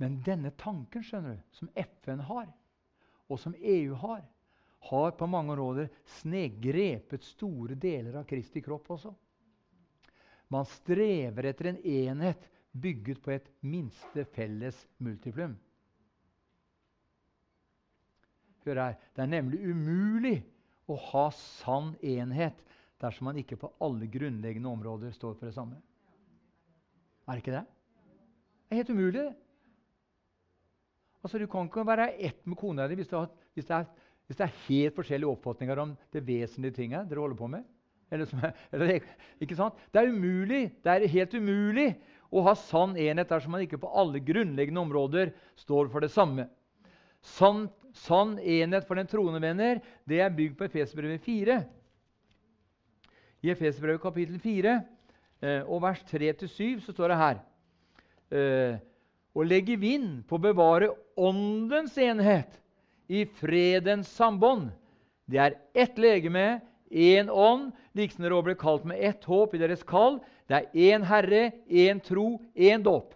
Men denne tanken skjønner du, som FN har, og som EU har, har på mange områder snegrepet store deler av Kristi kropp også. Man strever etter en enhet bygget på et minste felles multiplum. Hør her. Det er nemlig umulig å ha sann enhet dersom man ikke på alle grunnleggende områder står for det samme. Er det ikke det? Det er helt umulig. Altså, Du kan ikke være ett med kona di hvis, hvis det er hvis det er helt forskjellige oppfatninger om det vesentlige tinget dere holder på med. Eller, eller, ikke sant? Det er umulig, det er helt umulig å ha sann enhet dersom man ikke på alle grunnleggende områder står for det samme. Sann, sann enhet for den troende, venner, det er bygd på Efesbrevet 4. I Efesbrevet kapittel 4 eh, og vers 3-7 så står det her eh, Å legge vind på å bevare åndens enhet i fredens sambånd. Det er ett legeme, én ånd, liksom dere også ble kalt med ett håp i deres kall. Det er én Herre, én tro, én dåp.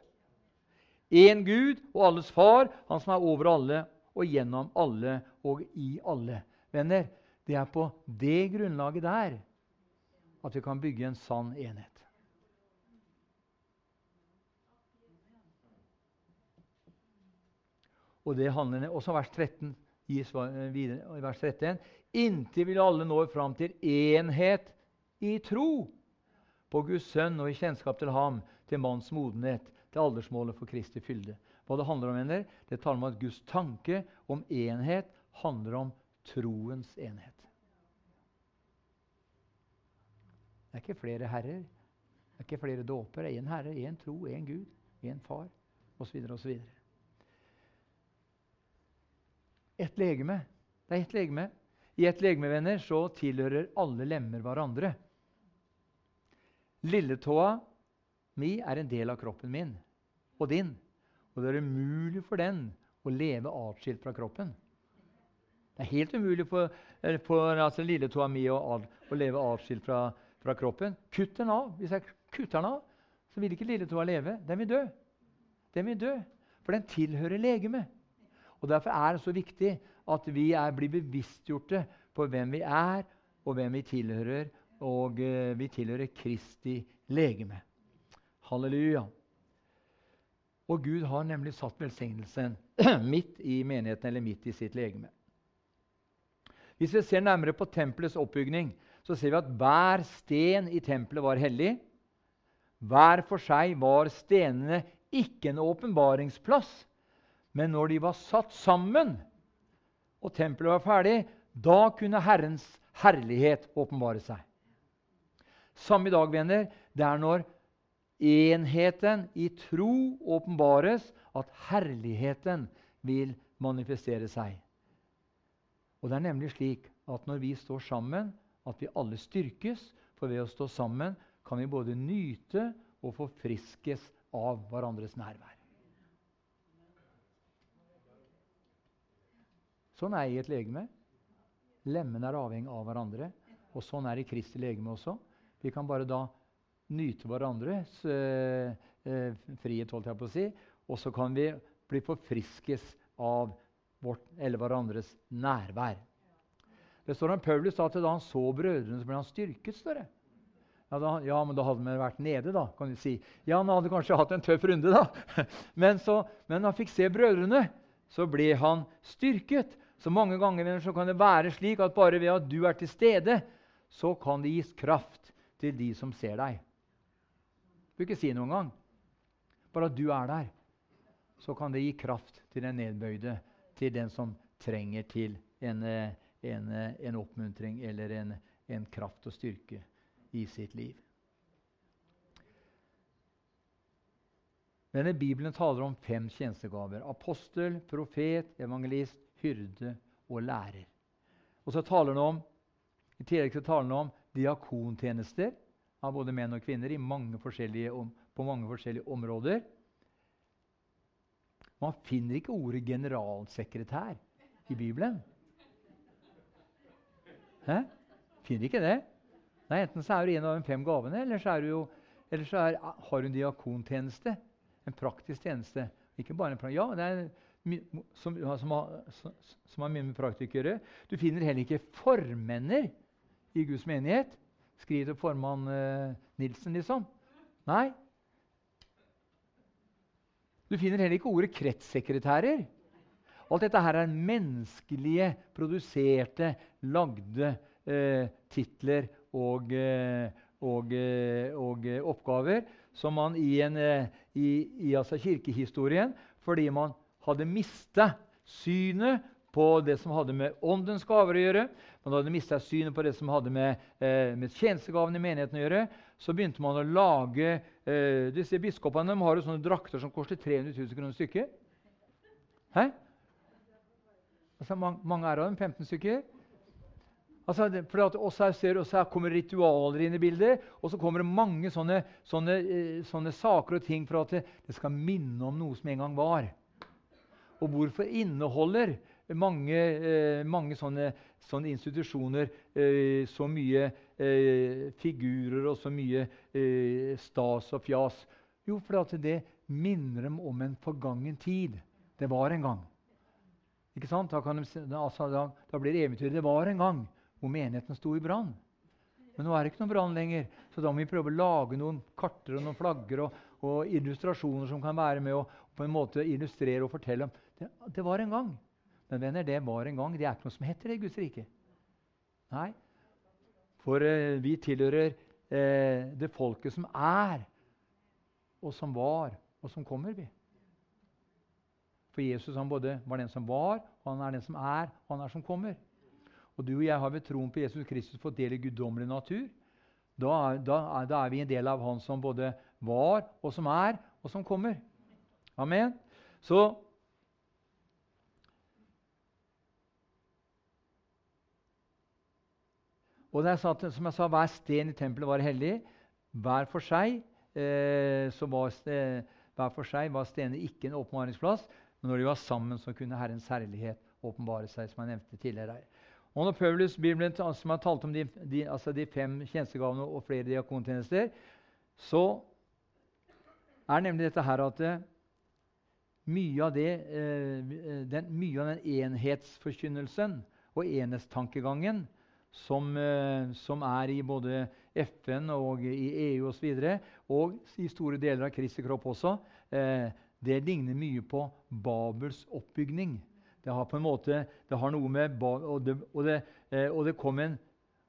Én Gud og alles Far, Han som er over alle og gjennom alle og i alle. Venner, det er på det grunnlaget der at vi kan bygge en sann enhet. Og det handler også vers 13 gis videre i vers 13. Inntil vil alle nå fram til enhet i tro på Guds sønn og i kjennskap til ham, til manns modenhet, til aldersmålet for Kristi fylde. Hva det handler om, venner? Det taler om at Guds tanke om enhet handler om troens enhet. Det er ikke flere herrer, det er ikke flere dåper. Det er én herre, én tro, én Gud, én far, osv. osv. Ett legeme. Det er ett legeme. I ett legeme, venner, så tilhører alle lemmer hverandre. Lilletåa mi er en del av kroppen min og din. Og det er umulig for den å leve atskilt fra kroppen. Det er helt umulig for, for altså, lilletåa mi å, å leve atskilt fra, fra, kroppen. Kutt den av. Hvis jeg kutter den av, så vil ikke lilletåa leve. Den vil dø. Den vil dø, For den tilhører legemet. Og Derfor er det så viktig at vi er, blir bevisstgjorte på hvem vi er, og hvem vi tilhører. Og eh, vi tilhører Kristi legeme. Halleluja. Og Gud har nemlig satt velsignelsen midt i menigheten eller midt i sitt legeme. Hvis vi ser nærmere på tempelets oppbygning, så ser vi at hver sten i tempelet var hellig. Hver for seg var stenene ikke en åpenbaringsplass, men når de var satt sammen og tempelet var ferdig, da kunne Herrens herlighet åpenbare seg. Samme i dag, venner, det er når enheten i tro åpenbares, at herligheten vil manifestere seg. Og det er nemlig slik at når vi står sammen, at vi alle styrkes. For ved å stå sammen kan vi både nyte og forfriskes av hverandres nærvær. Sånn er i et legeme. Lemmene er avhengig av hverandre. Og sånn er i Kristi legeme også. Vi kan bare da nyte hverandres eh, eh, frihet, holdt jeg på å si, og så kan vi bli forfriskes av vårt eller hverandres nærvær. Det står om Paulus at da han så brødrene, så ble han styrket. står det. Ja, da, ja, men da hadde han vært nede, da. kan du si. Ja, Han hadde kanskje hatt en tøff runde, da. Men, så, men han fikk se brødrene, så ble han styrket. Så mange ganger så kan det være slik at bare ved at du er til stede, så kan det gis kraft til de som ser deg. Du ikke si noen gang. Bare at du er der, så kan det gi kraft til den nedbøyde, til den som trenger til en, en, en oppmuntring eller en, en kraft og styrke i sitt liv. Denne Bibelen taler om fem tjenestegaver. Apostel, profet, evangelist, hyrde og lærer. Og så taler den om, I tillegg så taler den om diakontjenester av både menn og kvinner mange på mange forskjellige områder. Man finner ikke ordet 'generalsekretær' i Bibelen. Hæ? Finner ikke det? Nei, Enten så er du en av de fem gavene, eller så, jo, eller så er, har du en diakontjeneste. En praktisk tjeneste. Ikke bare en Ja, det er som, som, som har mye med praktikere. Du finner heller ikke formenner i Guds menighet. Skriv til formann eh, Nilsen, liksom. Nei. Du finner heller ikke ordet kretssekretærer. Alt dette her er menneskelige, produserte, lagde eh, titler og, eh, og, og, oppgaver som man i, en, i, i altså kirkehistorien, fordi man hadde mista synet på det som hadde med åndens gaver å gjøre, man hadde mista synet på det som hadde med, eh, med tjenestegavene i menigheten å gjøre, så begynte man å lage eh, disse Biskopene de har jo sånne drakter som koster 300 000 kroner stykket. Hæ? Altså, mange, mange er av dem. 15 stykker. Altså, for at også, her, også kommer ritualer inn i bildet, og så kommer det mange sånne, sånne, eh, sånne saker og ting for at det skal minne om noe som en gang var. Og hvorfor inneholder mange, eh, mange sånne, sånne, institusjoner eh, så mye eh, figurer og så mye stas og fjas? Jo, fordi det minner dem om en forgangen tid. Det var en gang. Ikke sant? Da, de, altså, da, da blir det eventyret Det var en gang hvor menigheten sto i brann. Men nå er det ikke noen brann lenger, så da må vi prøve å lage noen karter og noen flagger og, og illustrasjoner som kan være med å på en måte illustrere og fortelle om det, det var en gang. Men venner, det var en gang. Det er ikke noe som heter det i Guds rike. Nei. For eh, vi tilhører eh, det folket som er, og som var, og som kommer. vi. For Jesus han både var den som var, og han er den som er, og han er som kommer. Og du og jeg har ved troen på Jesus Kristus fått del i guddommelig natur. Da da, da er, vi en del av Han som både var, og som er, og som kommer. Amen. Så Og det er satt, som jeg sa, Hver sten i tempelet var hellig. Hver for seg, eh, var, sten, hver for seg var stenene ikke en åpenbaringsplass, men når de var sammen, så kunne Herrens herlighet åpenbare seg. som jeg nevnte tidligere. Og når Paulus Bibelen, som har talt om de, de, altså de fem tjenestegavene og flere diakontjenester, så er nemlig dette her at eh, mye, av det, eh, den, mye av den enhetsforkynnelsen og enhetstankegangen som, eh, som, er i både FN og i EU osv., og, og i store deler av Kristi kropp også, eh, det ligner mye på Babels oppbygning. Det har på en måte, det har noe med og, det, og, det, eh, og, det en,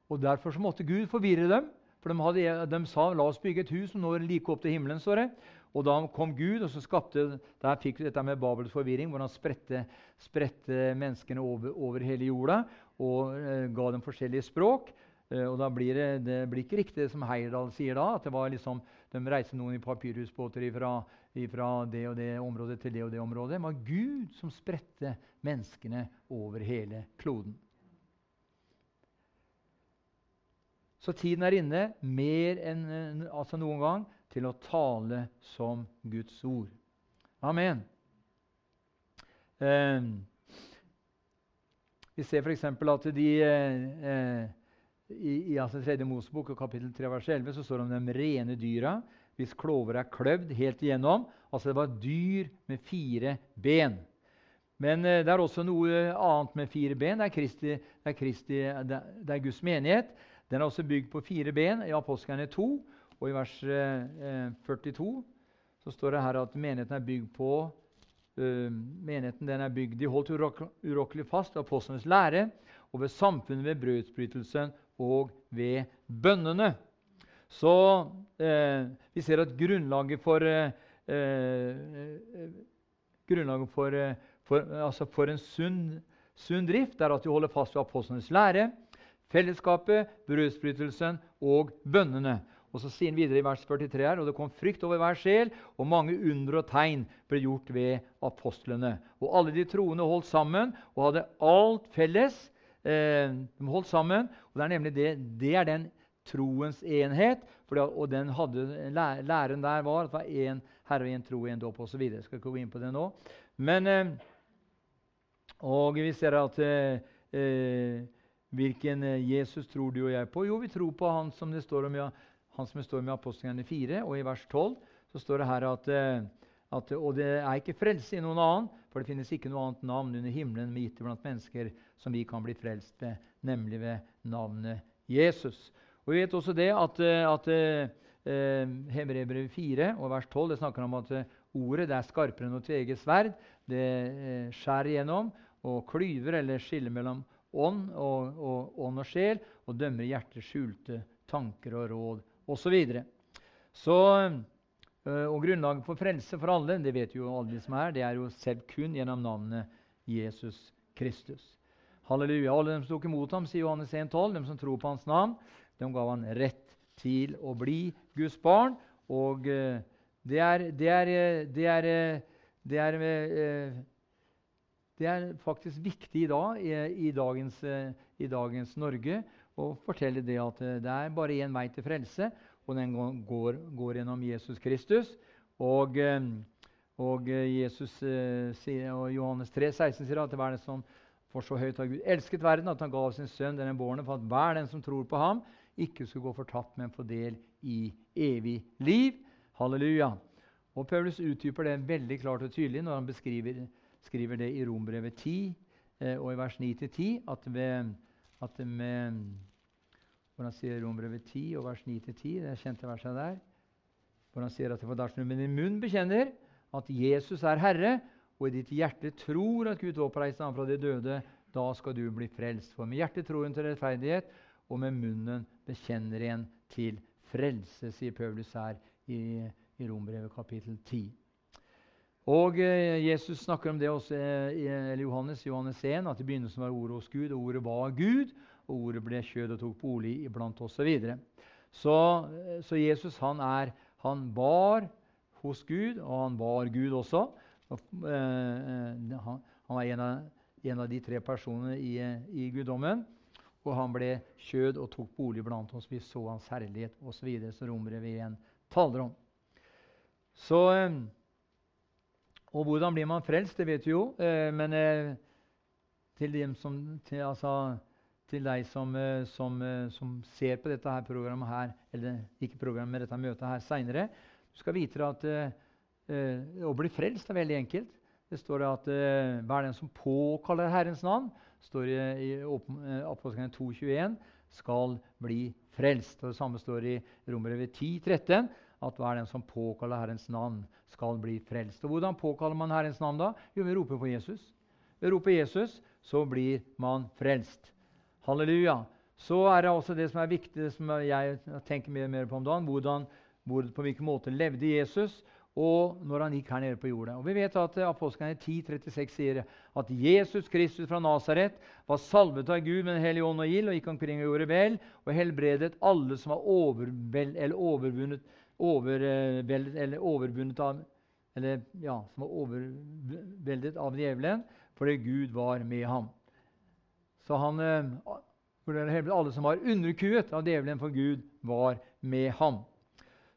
og Derfor så måtte Gud forvirre dem. For de, hadde, de, sa la oss bygge et hus som når like opp til himmelen. står det. Og da kom Gud, og så skapte, der fikk vi dette med Babels forvirring, hvor han spredte, spredte menneskene over, over, hele jorda og eh, ga dem forskjellige språk. Eh, og da blir det, det blir ikke riktig som Heyerdahl sier da, at det var liksom, de reiste noen i papyrhusbåter fra det og det området til det og det området. Det var Gud som spredte menneskene over hele kloden. Så tiden er inne, mer enn altså noen gang, til å tale som Guds ord. Amen. Eh, vi ser f.eks. at de eh, i, i altså 3. Mosebok kapittel 3 vers 11 så står det om de rene dyra hvis klover er kløvd helt igjennom. Altså det var dyr med fire ben. Men eh, det er også noe annet med fire ben. Det er, Kristi, det er, Kristi, det er Guds menighet. Den er også bygd på fire ben i Apostlene 2. Og i vers eh, 42 så står det her at menigheten er bygd på Uh, menigheten den er bygd. De holdt urokkelig fast ved apostlenes lære og ved samfunnet ved brødsbrytelsen og ved bønnene. Så uh, vi ser at grunnlaget for, uh, grunnlaget for, for, altså for en sunn, sunn, drift er at de holder fast ved apostlenes lære, fellesskapet, brødsbrytelsen og bønnene. Og så sier han videre i vers 43 her, og det kom frykt over hver sjel, og mange under og tegn ble gjort ved apostlene. Og alle de troende holdt sammen og hadde alt felles. Eh, de holdt sammen, og det er nemlig det, det er den troens enhet. Det, og den hadde, læren der var at det var én Herre og én tro og én dåp osv. Skal ikke gå inn på det nå. Men, eh, og vi ser at eh, eh Hvilken Jesus tror du og jeg på? Jo, vi tror på han som det står om ja, han som står med apostlene 4, og i vers 12 så står det her at, eh, at Og det er ikke frelse i noen annen, for det finnes ikke noe annet navn under himmelen med gitt blant mennesker som vi kan bli frelst ved, nemlig ved navnet Jesus. Og Vi vet også det at, eh, at eh, Hebreerbrevet 4 og vers 12 det snakker om at eh, ordet det er skarpere enn å tvege sverd. Det eh, skjærer igjennom og klyver eller skiller mellom ånd og, og, ånd og sjel og dømmer hjertets skjulte tanker og råd osv. Så, øh, og grunnlaget for frelse for alle det vet jo alle de som er, det er jo selv kun gjennom navnet Jesus Kristus. Halleluja. Alle dem som tok imot ham, sier Johannes 1,12, de som tror på hans navn, de gav han rett til å bli Guds barn. Og øh, det er, det er, det er, det er, øh, det er faktisk viktig i dag, i, dagens, i dagens Norge, og fortelle det at eh, det er bare én vei til frelse, og den går, går gjennom Jesus Kristus. Og, eh, og eh, Jesus og Johannes 3, 16 sier at det var det som for så høyt har Gud elsket verden, at han gav sin sønn denne bårene, for at hver den som tror på ham, ikke skulle gå fortapt, men få del i evig liv. Halleluja. Og Paulus utdyper det veldig klart og tydelig når han beskriver skriver det i Rombrevet 10, eh, og i vers 9-10 at, ved, at med Hvordan sier Rombrevet 10 og vers 9-10? Det er kjente verset der. Hvor han sier at for dersom du med din munn bekjenner at Jesus er Herre, og i ditt hjerte tror at Gud oppreiste ham fra de døde, da skal du bli frelst. For med hjertet tror hun til rettferdighet, og med munnen bekjenner en til frelse, sier Paulus her i, i Rombrevet kapittel 10. Og eh, Jesus snakker om det også eh, i Johannes, Johannes 1, at i begynnelsen var ordet hos Gud, og ordet var Gud, og ordet ble kjød og tok bolig iblant oss osv. Så, så, eh, så Jesus han, er, han var hos Gud, og han var Gud også. Og, eh, han, han, var en av, en av, de tre personene i, i guddommen. Og han ble kjød og tok bolig blant oss. Vi så hans herlighet osv. Så så romere vi igjen taler om. Så... Eh, og hvordan blir man frelst, det vet vi jo. Eh, men eh, til, som, til, altså, til, deg som, eh, som, eh, som, ser på dette her programmet her, eller ikke programmet, men dette møtet her seinere, du skal vite at uh, å bli frelst er veldig enkelt. Det står at hver den som påkaller Herrens navn, står i, i Apostlene 2,21, skal bli frelst. Og det samme står i Romerbrevet 10,13 at hver den som påkaller Herrens navn, skal bli frelst. Og Hvordan påkaller man Herrens navn da? Jo, vi roper på Jesus. Ved å rope Jesus så blir man frelst. Halleluja. Så er det også det som er viktig, det som jeg tenker mer og mer på om dagen. Hvordan, hvor, på hvilken måte levde Jesus og når han gikk her nede på jorda. Og Vi vet at Apostlene 10,36 sier at Jesus Kristus fra Nasaret var salvet av Gud med Den hellige ånd og ild og gikk omkring og gjorde vel og helbredet alle som var overvel, eller overvunnet overveldet, eller overvunnet av eller, ja, som var overveldet av djevelen, fordi Gud var med ham. Så han eh, alle som var underkuet av djevelen, for Gud var med ham.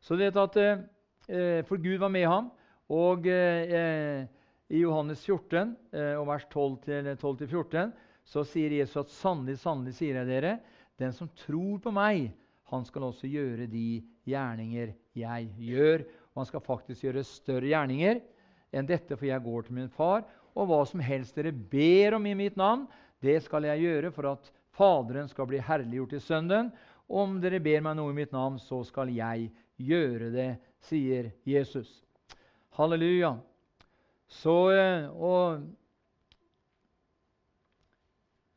Så det at eh, For Gud var med ham. Og eh, i Johannes 14, eh, og vers 12-14, så sier Jesus at sannelig, sannelig sier jeg dere, den som tror på meg, han skal også gjøre de gjerninger jeg gjør. Og han skal faktisk gjøre større gjerninger enn dette, for jeg går til min far. Og hva som helst dere ber om i mitt navn, det skal jeg gjøre for at Faderen skal bli herliggjort i Sønnen. Om dere ber meg noe i mitt navn, så skal jeg gjøre det, sier Jesus. Halleluja. Så, eh, og,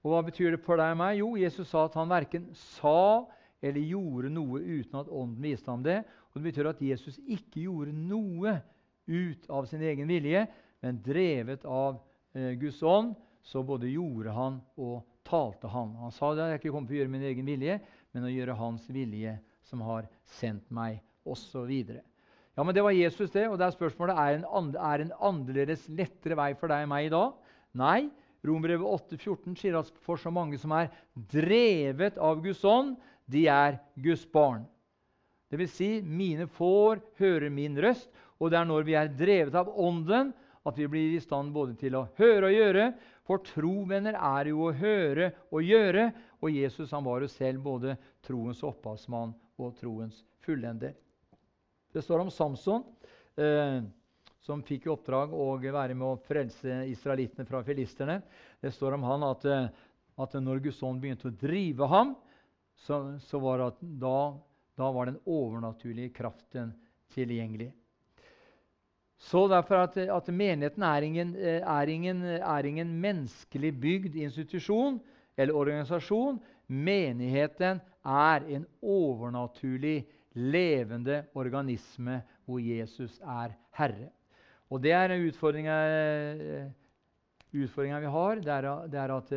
og hva betyr det for deg og meg? Jo, Jesus sa at han verken sa eller gjorde noe uten at Ånden viste ham det. Og Det betyr at Jesus ikke gjorde noe ut av sin egen vilje, men drevet av eh, Guds ånd, så både gjorde han og talte han. Han sa det, jeg er ikke kommet for å gjøre min egen vilje, men å gjøre Hans vilje, som har sendt meg, osv. Ja, men det var Jesus, det. Og det er spørsmålet er en, and, er en annerledes lettere vei for deg og meg i dag. Nei. Romerbrevet 8,14 sier at for så mange som er drevet av Guds ånd, de er Guds barn. Det vil si, mine får høre min røst, og det er når vi er drevet av Ånden, at vi blir i stand både til å høre og gjøre. For trovenner er jo å høre og gjøre, og Jesus han var jo selv både troens opphavsmann og troens fullender. Det står om Samson, eh, som fikk i oppdrag å være med å frelse israelittene fra filisterne. Det står om han at, eh, at når Guds ånd begynte å drive ham, så, så var det at da, da, var den overnaturlige kraften tilgjengelig. Så derfor at, at menigheten er ingen, er, ingen, er ingen, menneskelig bygd institusjon eller organisasjon. Menigheten er en overnaturlig, levende organisme hvor Jesus er herre. Og det er utfordringa vi har. Det er, det er at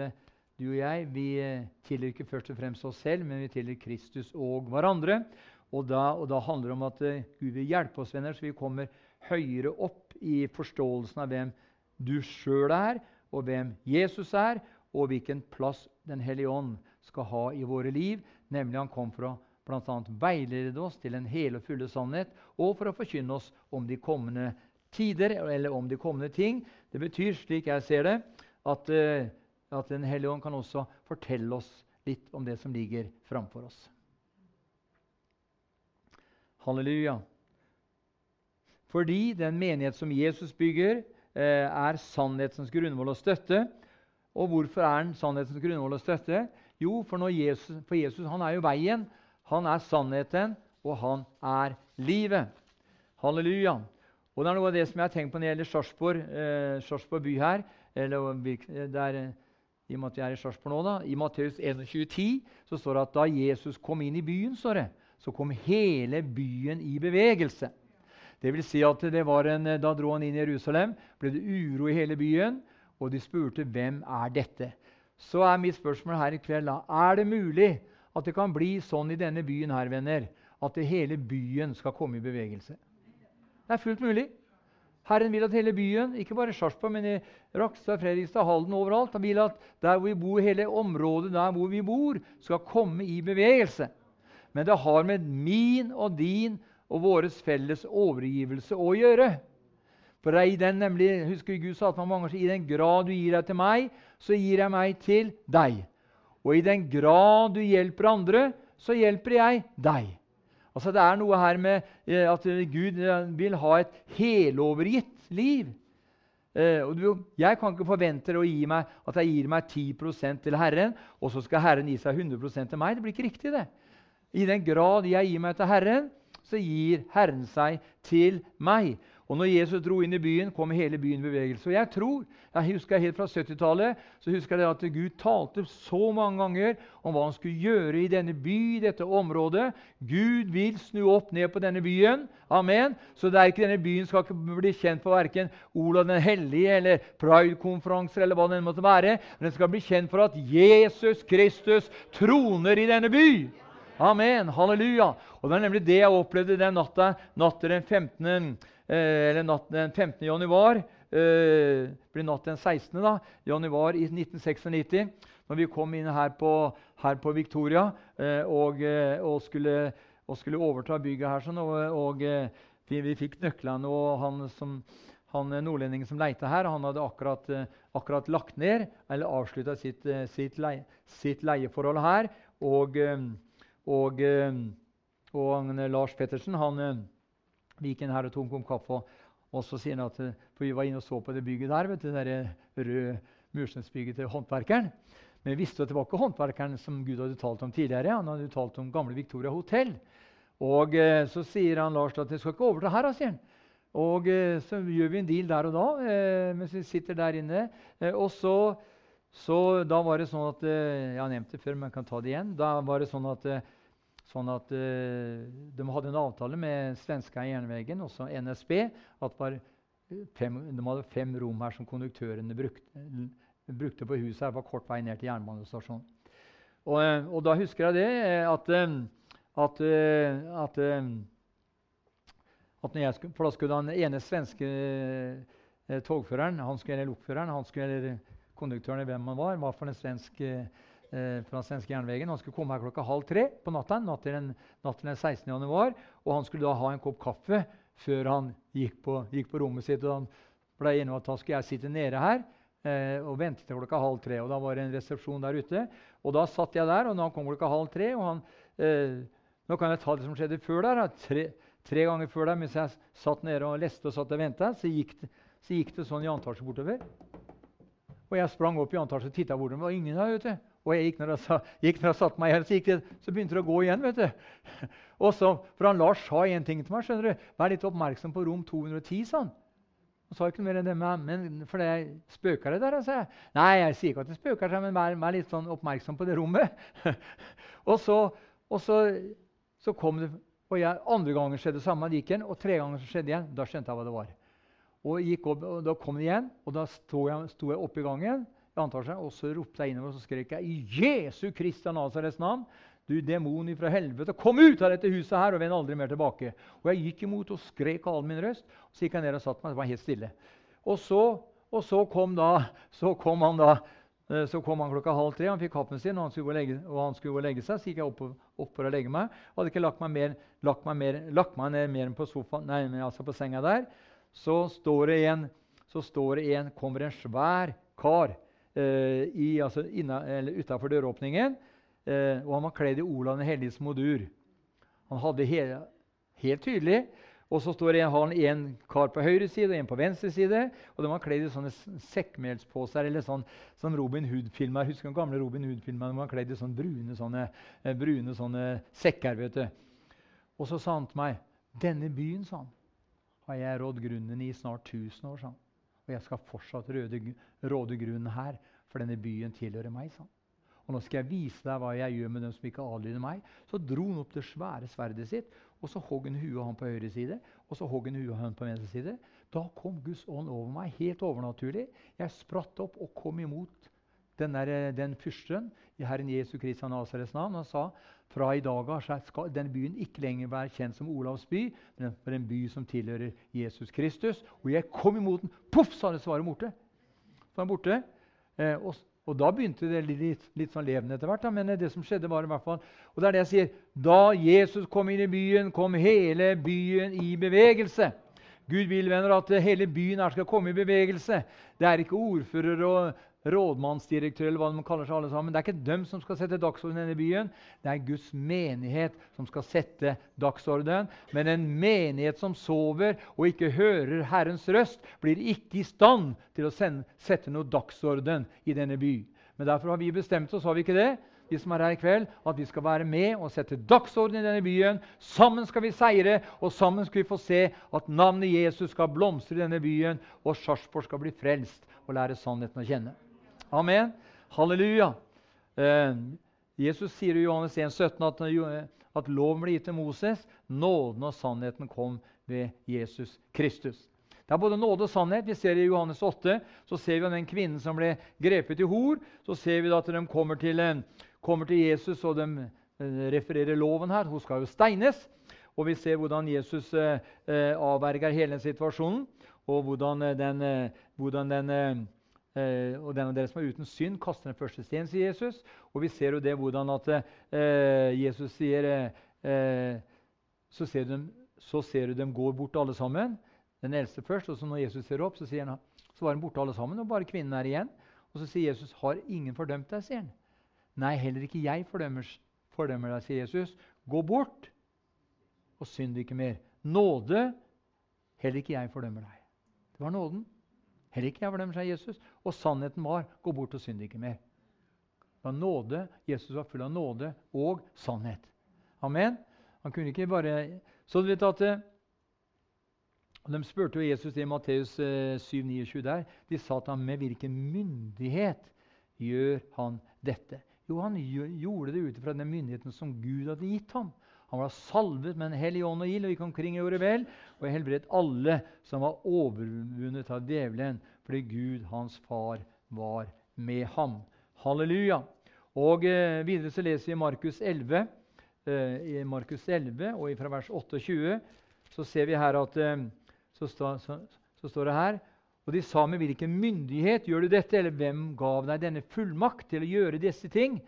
du og jeg vi eh, tilhører ikke først og fremst oss selv, men vi tilhører Kristus og hverandre. Og da, og da handler det om at Gud vil hjelpe oss, venner, så vi kommer høyere opp i forståelsen av hvem du sjøl er, og hvem Jesus er, og hvilken plass Den hellige ånd skal ha i våre liv. Nemlig han kom for å bl.a. veilede oss til en hele og fulle sannhet, og for å forkynne oss om de kommende tider, eller om de kommende ting. Det betyr, slik jeg ser det, at uh, at Den hellige ånd kan også fortelle oss litt om det som ligger framfor oss. Halleluja. Fordi den menighet som Jesus bygger, eh, er sannhetens grunnvoll og støtte. Og hvorfor er han sannhetens grunnvoll og støtte? Jo, for, Jesus, for Jesus han er jo veien, han er sannheten, og han er livet. Halleluja. Og det er noe av det som jeg har tenkt på når det gjelder Sarpsborg, eh, by her. eller der, I og med at vi er i Sarpsborg nå, da, i Matteus 21,10 så står det at da Jesus kom inn i byen, står det, så kom hele byen i bevegelse. Det vil si at det var en, Da dro han inn i Jerusalem, ble det uro i hele byen, og de spurte hvem er dette Så er mitt spørsmål her i kveld da, er det mulig at det kan bli sånn i denne byen her, venner, at hele byen skal komme i bevegelse? Det er fullt mulig. Herren vil at hele byen, ikke bare Sarpsborg, men i Rakstad, Fredrikstad, Halden overalt, han vil at der hvor vi bor, hele området der hvor vi bor, skal komme i bevegelse. Men det har med min og din og våres felles overgivelse å gjøre. For det er i den nemlig, husker Gud sa at man mange ganger, i den grad du gir deg til meg, så gir jeg meg til deg. Og i den grad du hjelper andre, så hjelper jeg deg. Altså Det er noe her med eh, at Gud eh, vil ha et helovergitt liv. Eh, jeg kan ikke forvente å gi meg, at jeg gir meg 10% til Herren, og så skal Herren gi seg 100% til meg. Det blir ikke riktig. det. I den grad jeg gir meg til Herren, så gir Herren seg til meg. Og når Jesus dro inn i byen, kom hele byen i bevegelse. Og jeg tror, jeg husker helt fra 70-tallet så husker jeg at Gud talte så mange ganger om hva han skulle gjøre i denne by, dette området. Gud vil snu opp ned på denne byen. Amen. Så det er ikke denne byen skal ikke bli kjent for verken Olav den hellige eller Pride-konferanser eller hva det måtte være. Men den skal bli kjent for at Jesus Kristus troner i denne by. Amen. Halleluja. Og Det er nemlig det jeg opplevde den natta, natta den 15. Eh, eller natt den 15. januar. Eh, blir natt den 16. Da, januar i 1996, når vi kom inn her på, her på Victoria eh, og, og, skulle, og, skulle, overta bygget her. Sånn, og, vi, vi, fikk nøklene, og han, som, han nordlendingen som leita her, han hadde akkurat, akkurat lagt ned eller avslutta sitt, sitt, leie, sitt, leieforhold her. og og, eh, og Lars Pettersen han eh, gikk inn her og tok en kopp kaffe. Og så sier han at eh, for vi var inne og så på det bygget der, vet du, det røde mursteinsbygget til håndverkeren. Men vi visste at det var ikke håndverkeren som Gud hadde talt om tidligere. Han hadde talt om gamle Victoria hotell. Og Så sier han Lars at det skal ikke over til her. sier han. Og Så gjør vi en deal der og da mens vi sitter der inne. og så så da var det sånn at Jeg har nevnt det før, men jeg kan ta det igjen. Da var det sånn at Sånn at uh, De hadde en avtale med svenska Jernvägen, også NSB, at var fem, de hadde fem rom her som konduktørene brukte, brukte på huset. her, var kort vei ned til jernbanestasjonen. Og, eh, og, da husker jeg det eh, at, at, at, at jeg For da skulle den ene svenske togføreren, han skulle, eller lokføreren, han skulle, eller konduktøren, hvem han var, var for en svensk eh, fra svenske jernvegen. Han skulle komme her klokka halv tre på natta natt til den, natt den 16. januar. Og han skulle da ha en kopp kaffe før han gikk på, gikk på rommet sitt. og Han ble enig om at da skulle jeg sitte nede her eh, og vente til klokka halv tre. Og Da var det en resepsjon der ute. Og Da satt jeg der, og han kom klokka halv tre og han, eh, Nå kan jeg ta det som skjedde før der. Tre, tre ganger før der, mens jeg satt nede og leste og satt og venta, så, så, gikk det sånn i antasje bortover. Og jeg sprang opp i antasje og titta bortover. Det var ingen der, vet du. Og jeg gikk når jeg, gikk når jeg satte meg her, så, det, så, begynte det å gå igjen. vet du. Og så, for han Lars sa en ting til meg. skjønner du, Vær litt oppmerksom på rom 210, sa han. Han sa ikke noe mer enn det, men for det spøker det der? sa jeg. Nei, jeg sier ikke at det spøker, seg, men vær, vær, litt sånn oppmerksom på det rommet. og så, og så, så, kom det, og jeg, Andre ganger skjedde det samme, det gikk igjen, og tre ganger skjedde det igjen. Da skjønte jeg hva det var. Og, opp, og Da kom det igjen, og da sto jeg, sto jeg oppe i gangen antar seg, og så ropte jeg innover og så skrek jeg, i Jesu Kristi Nazarets navn. Du demon fra helvete, kom ut av dette huset her og vend aldri mer tilbake. Og jeg gikk imot og skrek av all min røst. og Så gikk jeg ned og satte meg. Det var helt stille. Og så, og så, kom, da, så kom han da eh, så kom han klokka halv tre, han fikk kaffen sin, og han skulle gå og legge, han skulle og legge seg. Så gikk jeg opp, opp for å legge meg. Og Hadde ikke lagt meg, mer, lagt meg, mer, lagt meg ned mer enn på, sofaen, nei, altså på senga der. Så står det en, så står det en, kommer en svær kar eh, altså utafor døråpningen. Eh, og han var kledd i Olav den helliges modur. Han hadde he helt tydelig Og så står det, har han en kar på høyre side og en på venstre side. Og de var kledd i sånne sekkmelsposer eller sånn som Robin Hood-filmer. Husker du gamle Robin Hood-filmer? De var kledd i sånne brune, sånne, eh, brune sånne sekker. vet du. Og så sa han til meg denne byen sa han, har jeg rådd grunnen i snart 1000 år. sa han. Og jeg skal fortsatt råde, grunnen her, for denne byen tilhører meg. Sånn. Og nå skal jeg vise deg hva jeg gjør med dem som ikke adlyder meg. Så dro han opp det svære sverdet sitt og så hogg han huet han på høyre side, og så hogg han huet han på venstre side. Da kom Guds ånd over meg, helt overnaturlig. Jeg spratt opp og kom imot den, der, den fyrsten i Herren Jesu Kristi Nasarets navn Han sa fra i dag av skal den byen ikke lenger være kjent som Olavs by, men for en by som tilhører Jesus Kristus. Og jeg kom imot den. Poff, sa det, så var borte. Så var borte. Eh, og og Da begynte det litt, litt sånn levende etter hvert. Da. Men det som skjedde var i hvert fall, og det er det jeg sier, Da Jesus kom inn i byen, kom hele byen i bevegelse. Gud vil venner, at hele byen her skal komme i bevegelse. Det er ikke ordfører og rådmannsdirektør eller hva de kaller seg alle sammen. Det er ikke dem som skal sette dagsorden i denne byen. Det er Guds menighet som skal sette dagsorden. Men en menighet som sover og ikke hører Herrens røst, blir ikke i stand til å sende, sette noe dagsorden i denne by. Men derfor har vi bestemt oss, har vi ikke det? vi som er her i kveld, at vi skal være med og sette dagsorden i denne byen. Sammen skal vi seire, og sammen skal vi få se at navnet Jesus skal blomstre i denne byen, og Sarpsborg skal bli frelst og lære sannheten å kjenne. Amen. Halleluja. Eh, Jesus sier i Johannes 1, 17 at, at loven ble gitt til Moses. Nåden og sannheten kom ved Jesus Kristus. Det er både nåde og sannhet. Vi ser I Johannes 8 så ser vi den kvinnen som ble grepet i hor. Så ser vi at de kommer til, kommer til Jesus, og de eh, refererer loven her. Hun skal jo steines. Og vi ser hvordan Jesus eh, eh avverger hele situasjonen, og hvordan den, hvordan den Eh, og den av dere som er uten synd, kaster den første steinen, sier Jesus. Og vi ser jo det hvordan at eh, Jesus sier eh, så, ser dem, så, ser du dem gå bort alle sammen. Den eldste først. Og så når Jesus ser opp, så, han, så var de borte alle sammen, og bare kvinnen er igjen. Og så sier Jesus, 'Har ingen fordømt deg?' sier han. 'Nei, heller ikke jeg fordømmer, fordømmer deg', sier Jesus. 'Gå bort og synd ikke mer.' Nåde, heller ikke jeg fordømmer deg. Det var nåden. Heller ikke jeg fordømmer, sa Jesus. Og sannheten var gå bort og synd ikke mer. Var nåde. Jesus var full av nåde og sannhet. Amen. Han kunne ikke bare Så du vet at eh, De spurte jo Jesus i Matteus 7, 29 der. De sa til ham med hvilken myndighet gjør han dette? Jo, han gjorde det ut fra den myndigheten som Gud hadde gitt ham. Han var salvet med en hellig ånd og ild og gikk omkring og gjorde vel, og helbredet alle som var overvunnet av djevelen, fordi Gud, hans far, var med ham. Halleluja. Og eh, Videre så leser vi Markus 11, eh, i Markus 11 og fra vers 28 så ser vi her at eh, så, sta, så, så står det her og de sa med hvilken myndighet gjør du dette, eller hvem gav deg denne fullmakt til å gjøre disse ting?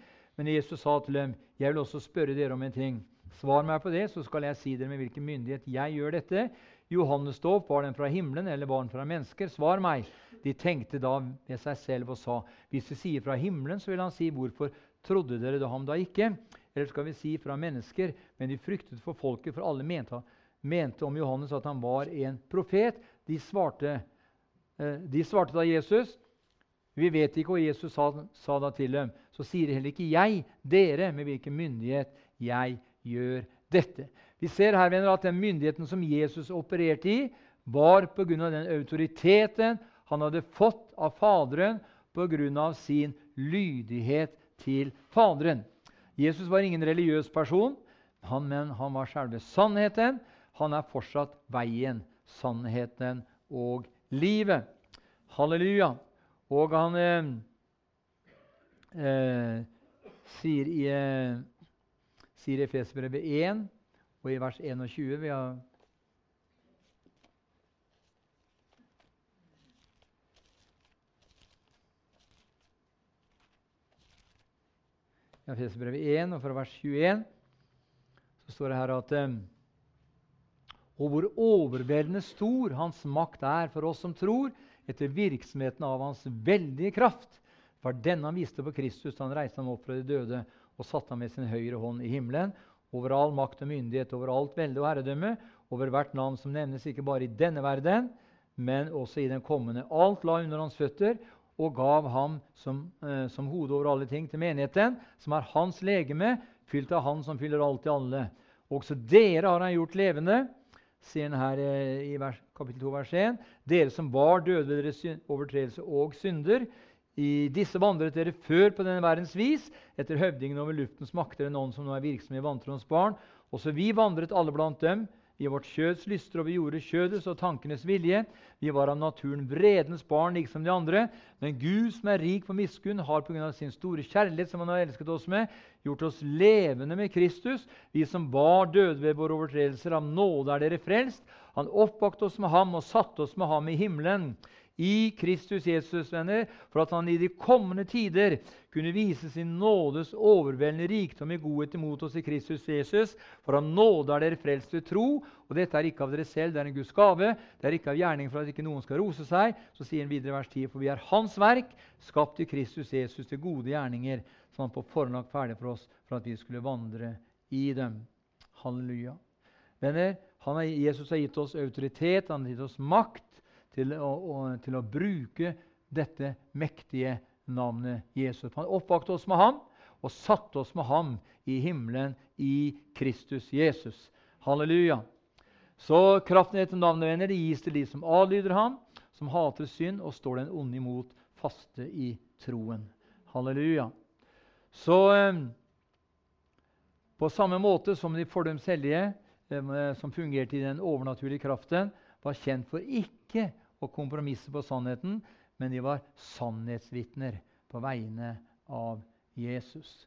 Men Jesus sa til dem, jeg vil også spørre dere om en ting. Svar meg på det, så skal jeg si dere med hvilken myndighet jeg gjør dette. Johannes dåp, var den fra himmelen eller var den fra mennesker? Svar meg. De tenkte da ved seg selv og sa, hvis vi sier fra himmelen, så vil han si, hvorfor trodde dere da ham da ikke? Eller skal vi si fra mennesker? Men de fryktet for folket, for alle mente, mente om Johannes at han var en profet. De svarte, eh, de svarte da Jesus, vi vet ikke hva Jesus sa, sa da til dem. Så sier heller ikke jeg dere med hvilken myndighet jeg gjør gjør dette. Vi ser her venner, at den myndigheten som Jesus opererte i, var pga. den autoriteten han hadde fått av Faderen pga. sin lydighet til Faderen. Jesus var ingen religiøs person, han, men han var selve sannheten. Han er fortsatt veien, sannheten og livet. Halleluja. Og han eh, eh, sier i eh, sier Efesbrevet 1 og i vers 21 vi har I Efesbrevet 1 og fra vers 21 så står det her at eh, Og hvor overveldende stor Hans makt er for oss som tror, etter virksomheten av Hans veldige kraft. For denne han viste på Kristus da han reiste ham opp fra de døde og satte ham med sin høyre hånd i himmelen over all makt og myndighet, over alt velde og herredømme, over hvert navn som nevnes, ikke bare i denne verden, men også i den kommende. Alt la under hans føtter og gav ham som, eh, som hode over alle ting til menigheten, som er hans legeme, fylt av Han som fyller alt i alle. Også dere har han gjort levende, sier han her eh, i vers, kapittel 2, vers 1. Dere som var døde ved deres overtredelse og synder. I disse vandret dere før på denne verdens vis, etter høvdingen over luftens makter, en ånd som nå er virksom i vantroens barn. Også vi vandret alle blant dem i vårt kjøds lyster, og vi gjorde kjødets og tankenes vilje. Vi var av naturen vredens barn, liksom de andre. Men Gud, som er rik på miskunn, har pga. sin store kjærlighet, som han har elsket oss med, gjort oss levende med Kristus. Vi som var døde ved våre overtredelser, av nåde er dere frelst. Han oppvakte oss med ham og satte oss med ham i himmelen i Kristus Jesus, venner, for at han i de kommende tider kunne vise sin nådes overveldende rikdom i godhet imot oss i Kristus Jesus. For av nåde er dere frelst ved tro, og dette er ikke av dere selv, det er en Guds gave. Det er ikke av gjerning for at ikke noen skal rose seg. Så sier han videre i vers 10.: For vi er Hans verk, skapt i Kristus Jesus til gode gjerninger, som han på forhånd ferdig for oss for at vi skulle vandre i dem. Halleluja. Venner, har, Jesus har gitt oss autoritet, han har gitt oss makt til å, å, til å bruke dette mektige navnet Jesus. Han oppvakte oss med ham og satte oss med ham i himmelen i Kristus Jesus. Halleluja. Så kraften i dette navnet venner, det gis til de som adlyder ham, som hater synd og står den onde imot, faste i troen. Halleluja. Så eh, på samme måte som de fordøms hellige, eh, som fungerte i den overnaturlige kraften, var kjent for ikke å kompromisse på sannheten, men de var sannhetsvitner på vegne av Jesus.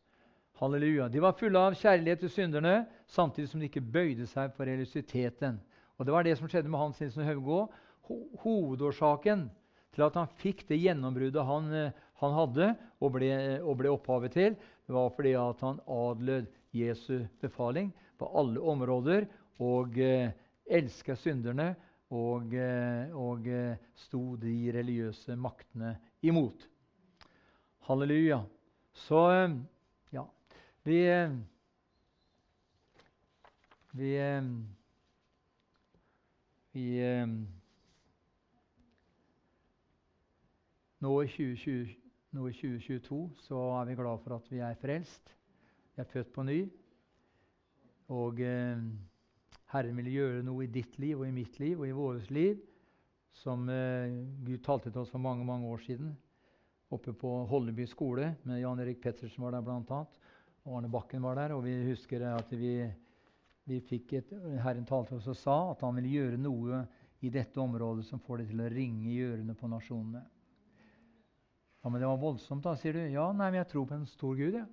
Halleluja. De var fulle av kjærlighet til synderne, samtidig som de ikke bøyde seg for religiøsiteten. Og Det var det som skjedde med Hans Nilsen Haugå. Ho hovedårsaken til at han fikk det gjennombruddet han, eh, han hadde og ble, og ble, opphavet til, var fordi at han adlød Jesu befaling på alle områder og eh, elska synderne og, eh, og eh, sto de religiøse maktene imot. Halleluja. Så eh, ja Vi Vi, vi nå, i 2020, nå i 2022 så er vi glad for at vi er frelst. Vi er født på ny. Og Herren vil gjøre noe i ditt liv og i mitt liv og i vårt liv som eh, Gud talte til oss for mange mange år siden. Oppe på Holleby skole med Jan Erik Pettersen var der bl.a. Og Arne Bakken var der. Og vi husker at vi, vi fikk et, Herren talte til oss og sa at han ville gjøre noe i dette området som får det til å ringe i ørene på nasjonene. Ja, Men det var voldsomt, da, sier du. Ja, nei, men jeg tror på en stor Gud. Ja.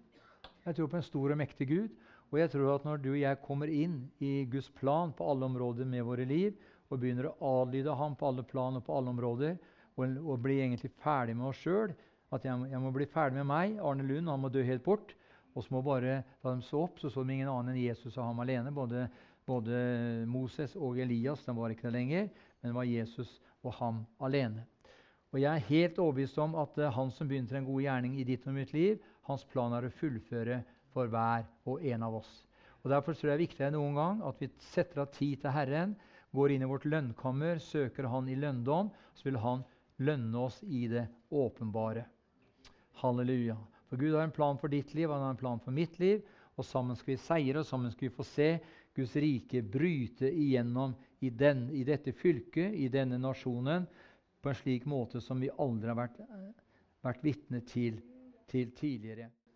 Jeg tror på en stor og mektig Gud. Og jeg tror at når du og jeg kommer inn i Guds plan på alle områder med våre liv, og begynner å adlyde ham på alle plan og på alle områder, og, og blir egentlig ferdig med oss sjøl At jeg, jeg, må bli ferdig med meg. Arne Lund han må dø helt bort. Og så må bare, Da de så opp, så så de ingen annen enn Jesus og ham alene. Både, både Moses og Elias de var ikke der lenger, men det var Jesus og ham alene. Og Jeg er helt overbevist om at uh, han som begynte en god gjerning i ditt og mitt liv, hans plan er å fullføre for hver og en av oss. Og Derfor tror jeg det er viktigere enn noen gang at vi setter av tid til Herren, går inn i vårt lønnkammer, søker Han i lønndom, så vil Han lønne oss i det åpenbare. Halleluja. For Gud har en plan for ditt liv, han har en plan for mitt liv. Og sammen skal vi seire, og sammen skal vi få se Guds rike bryte igjennom i, den, i dette fylket, i denne nasjonen, på en slik måte som vi aldri har vært, vært vitne til, til tidligere.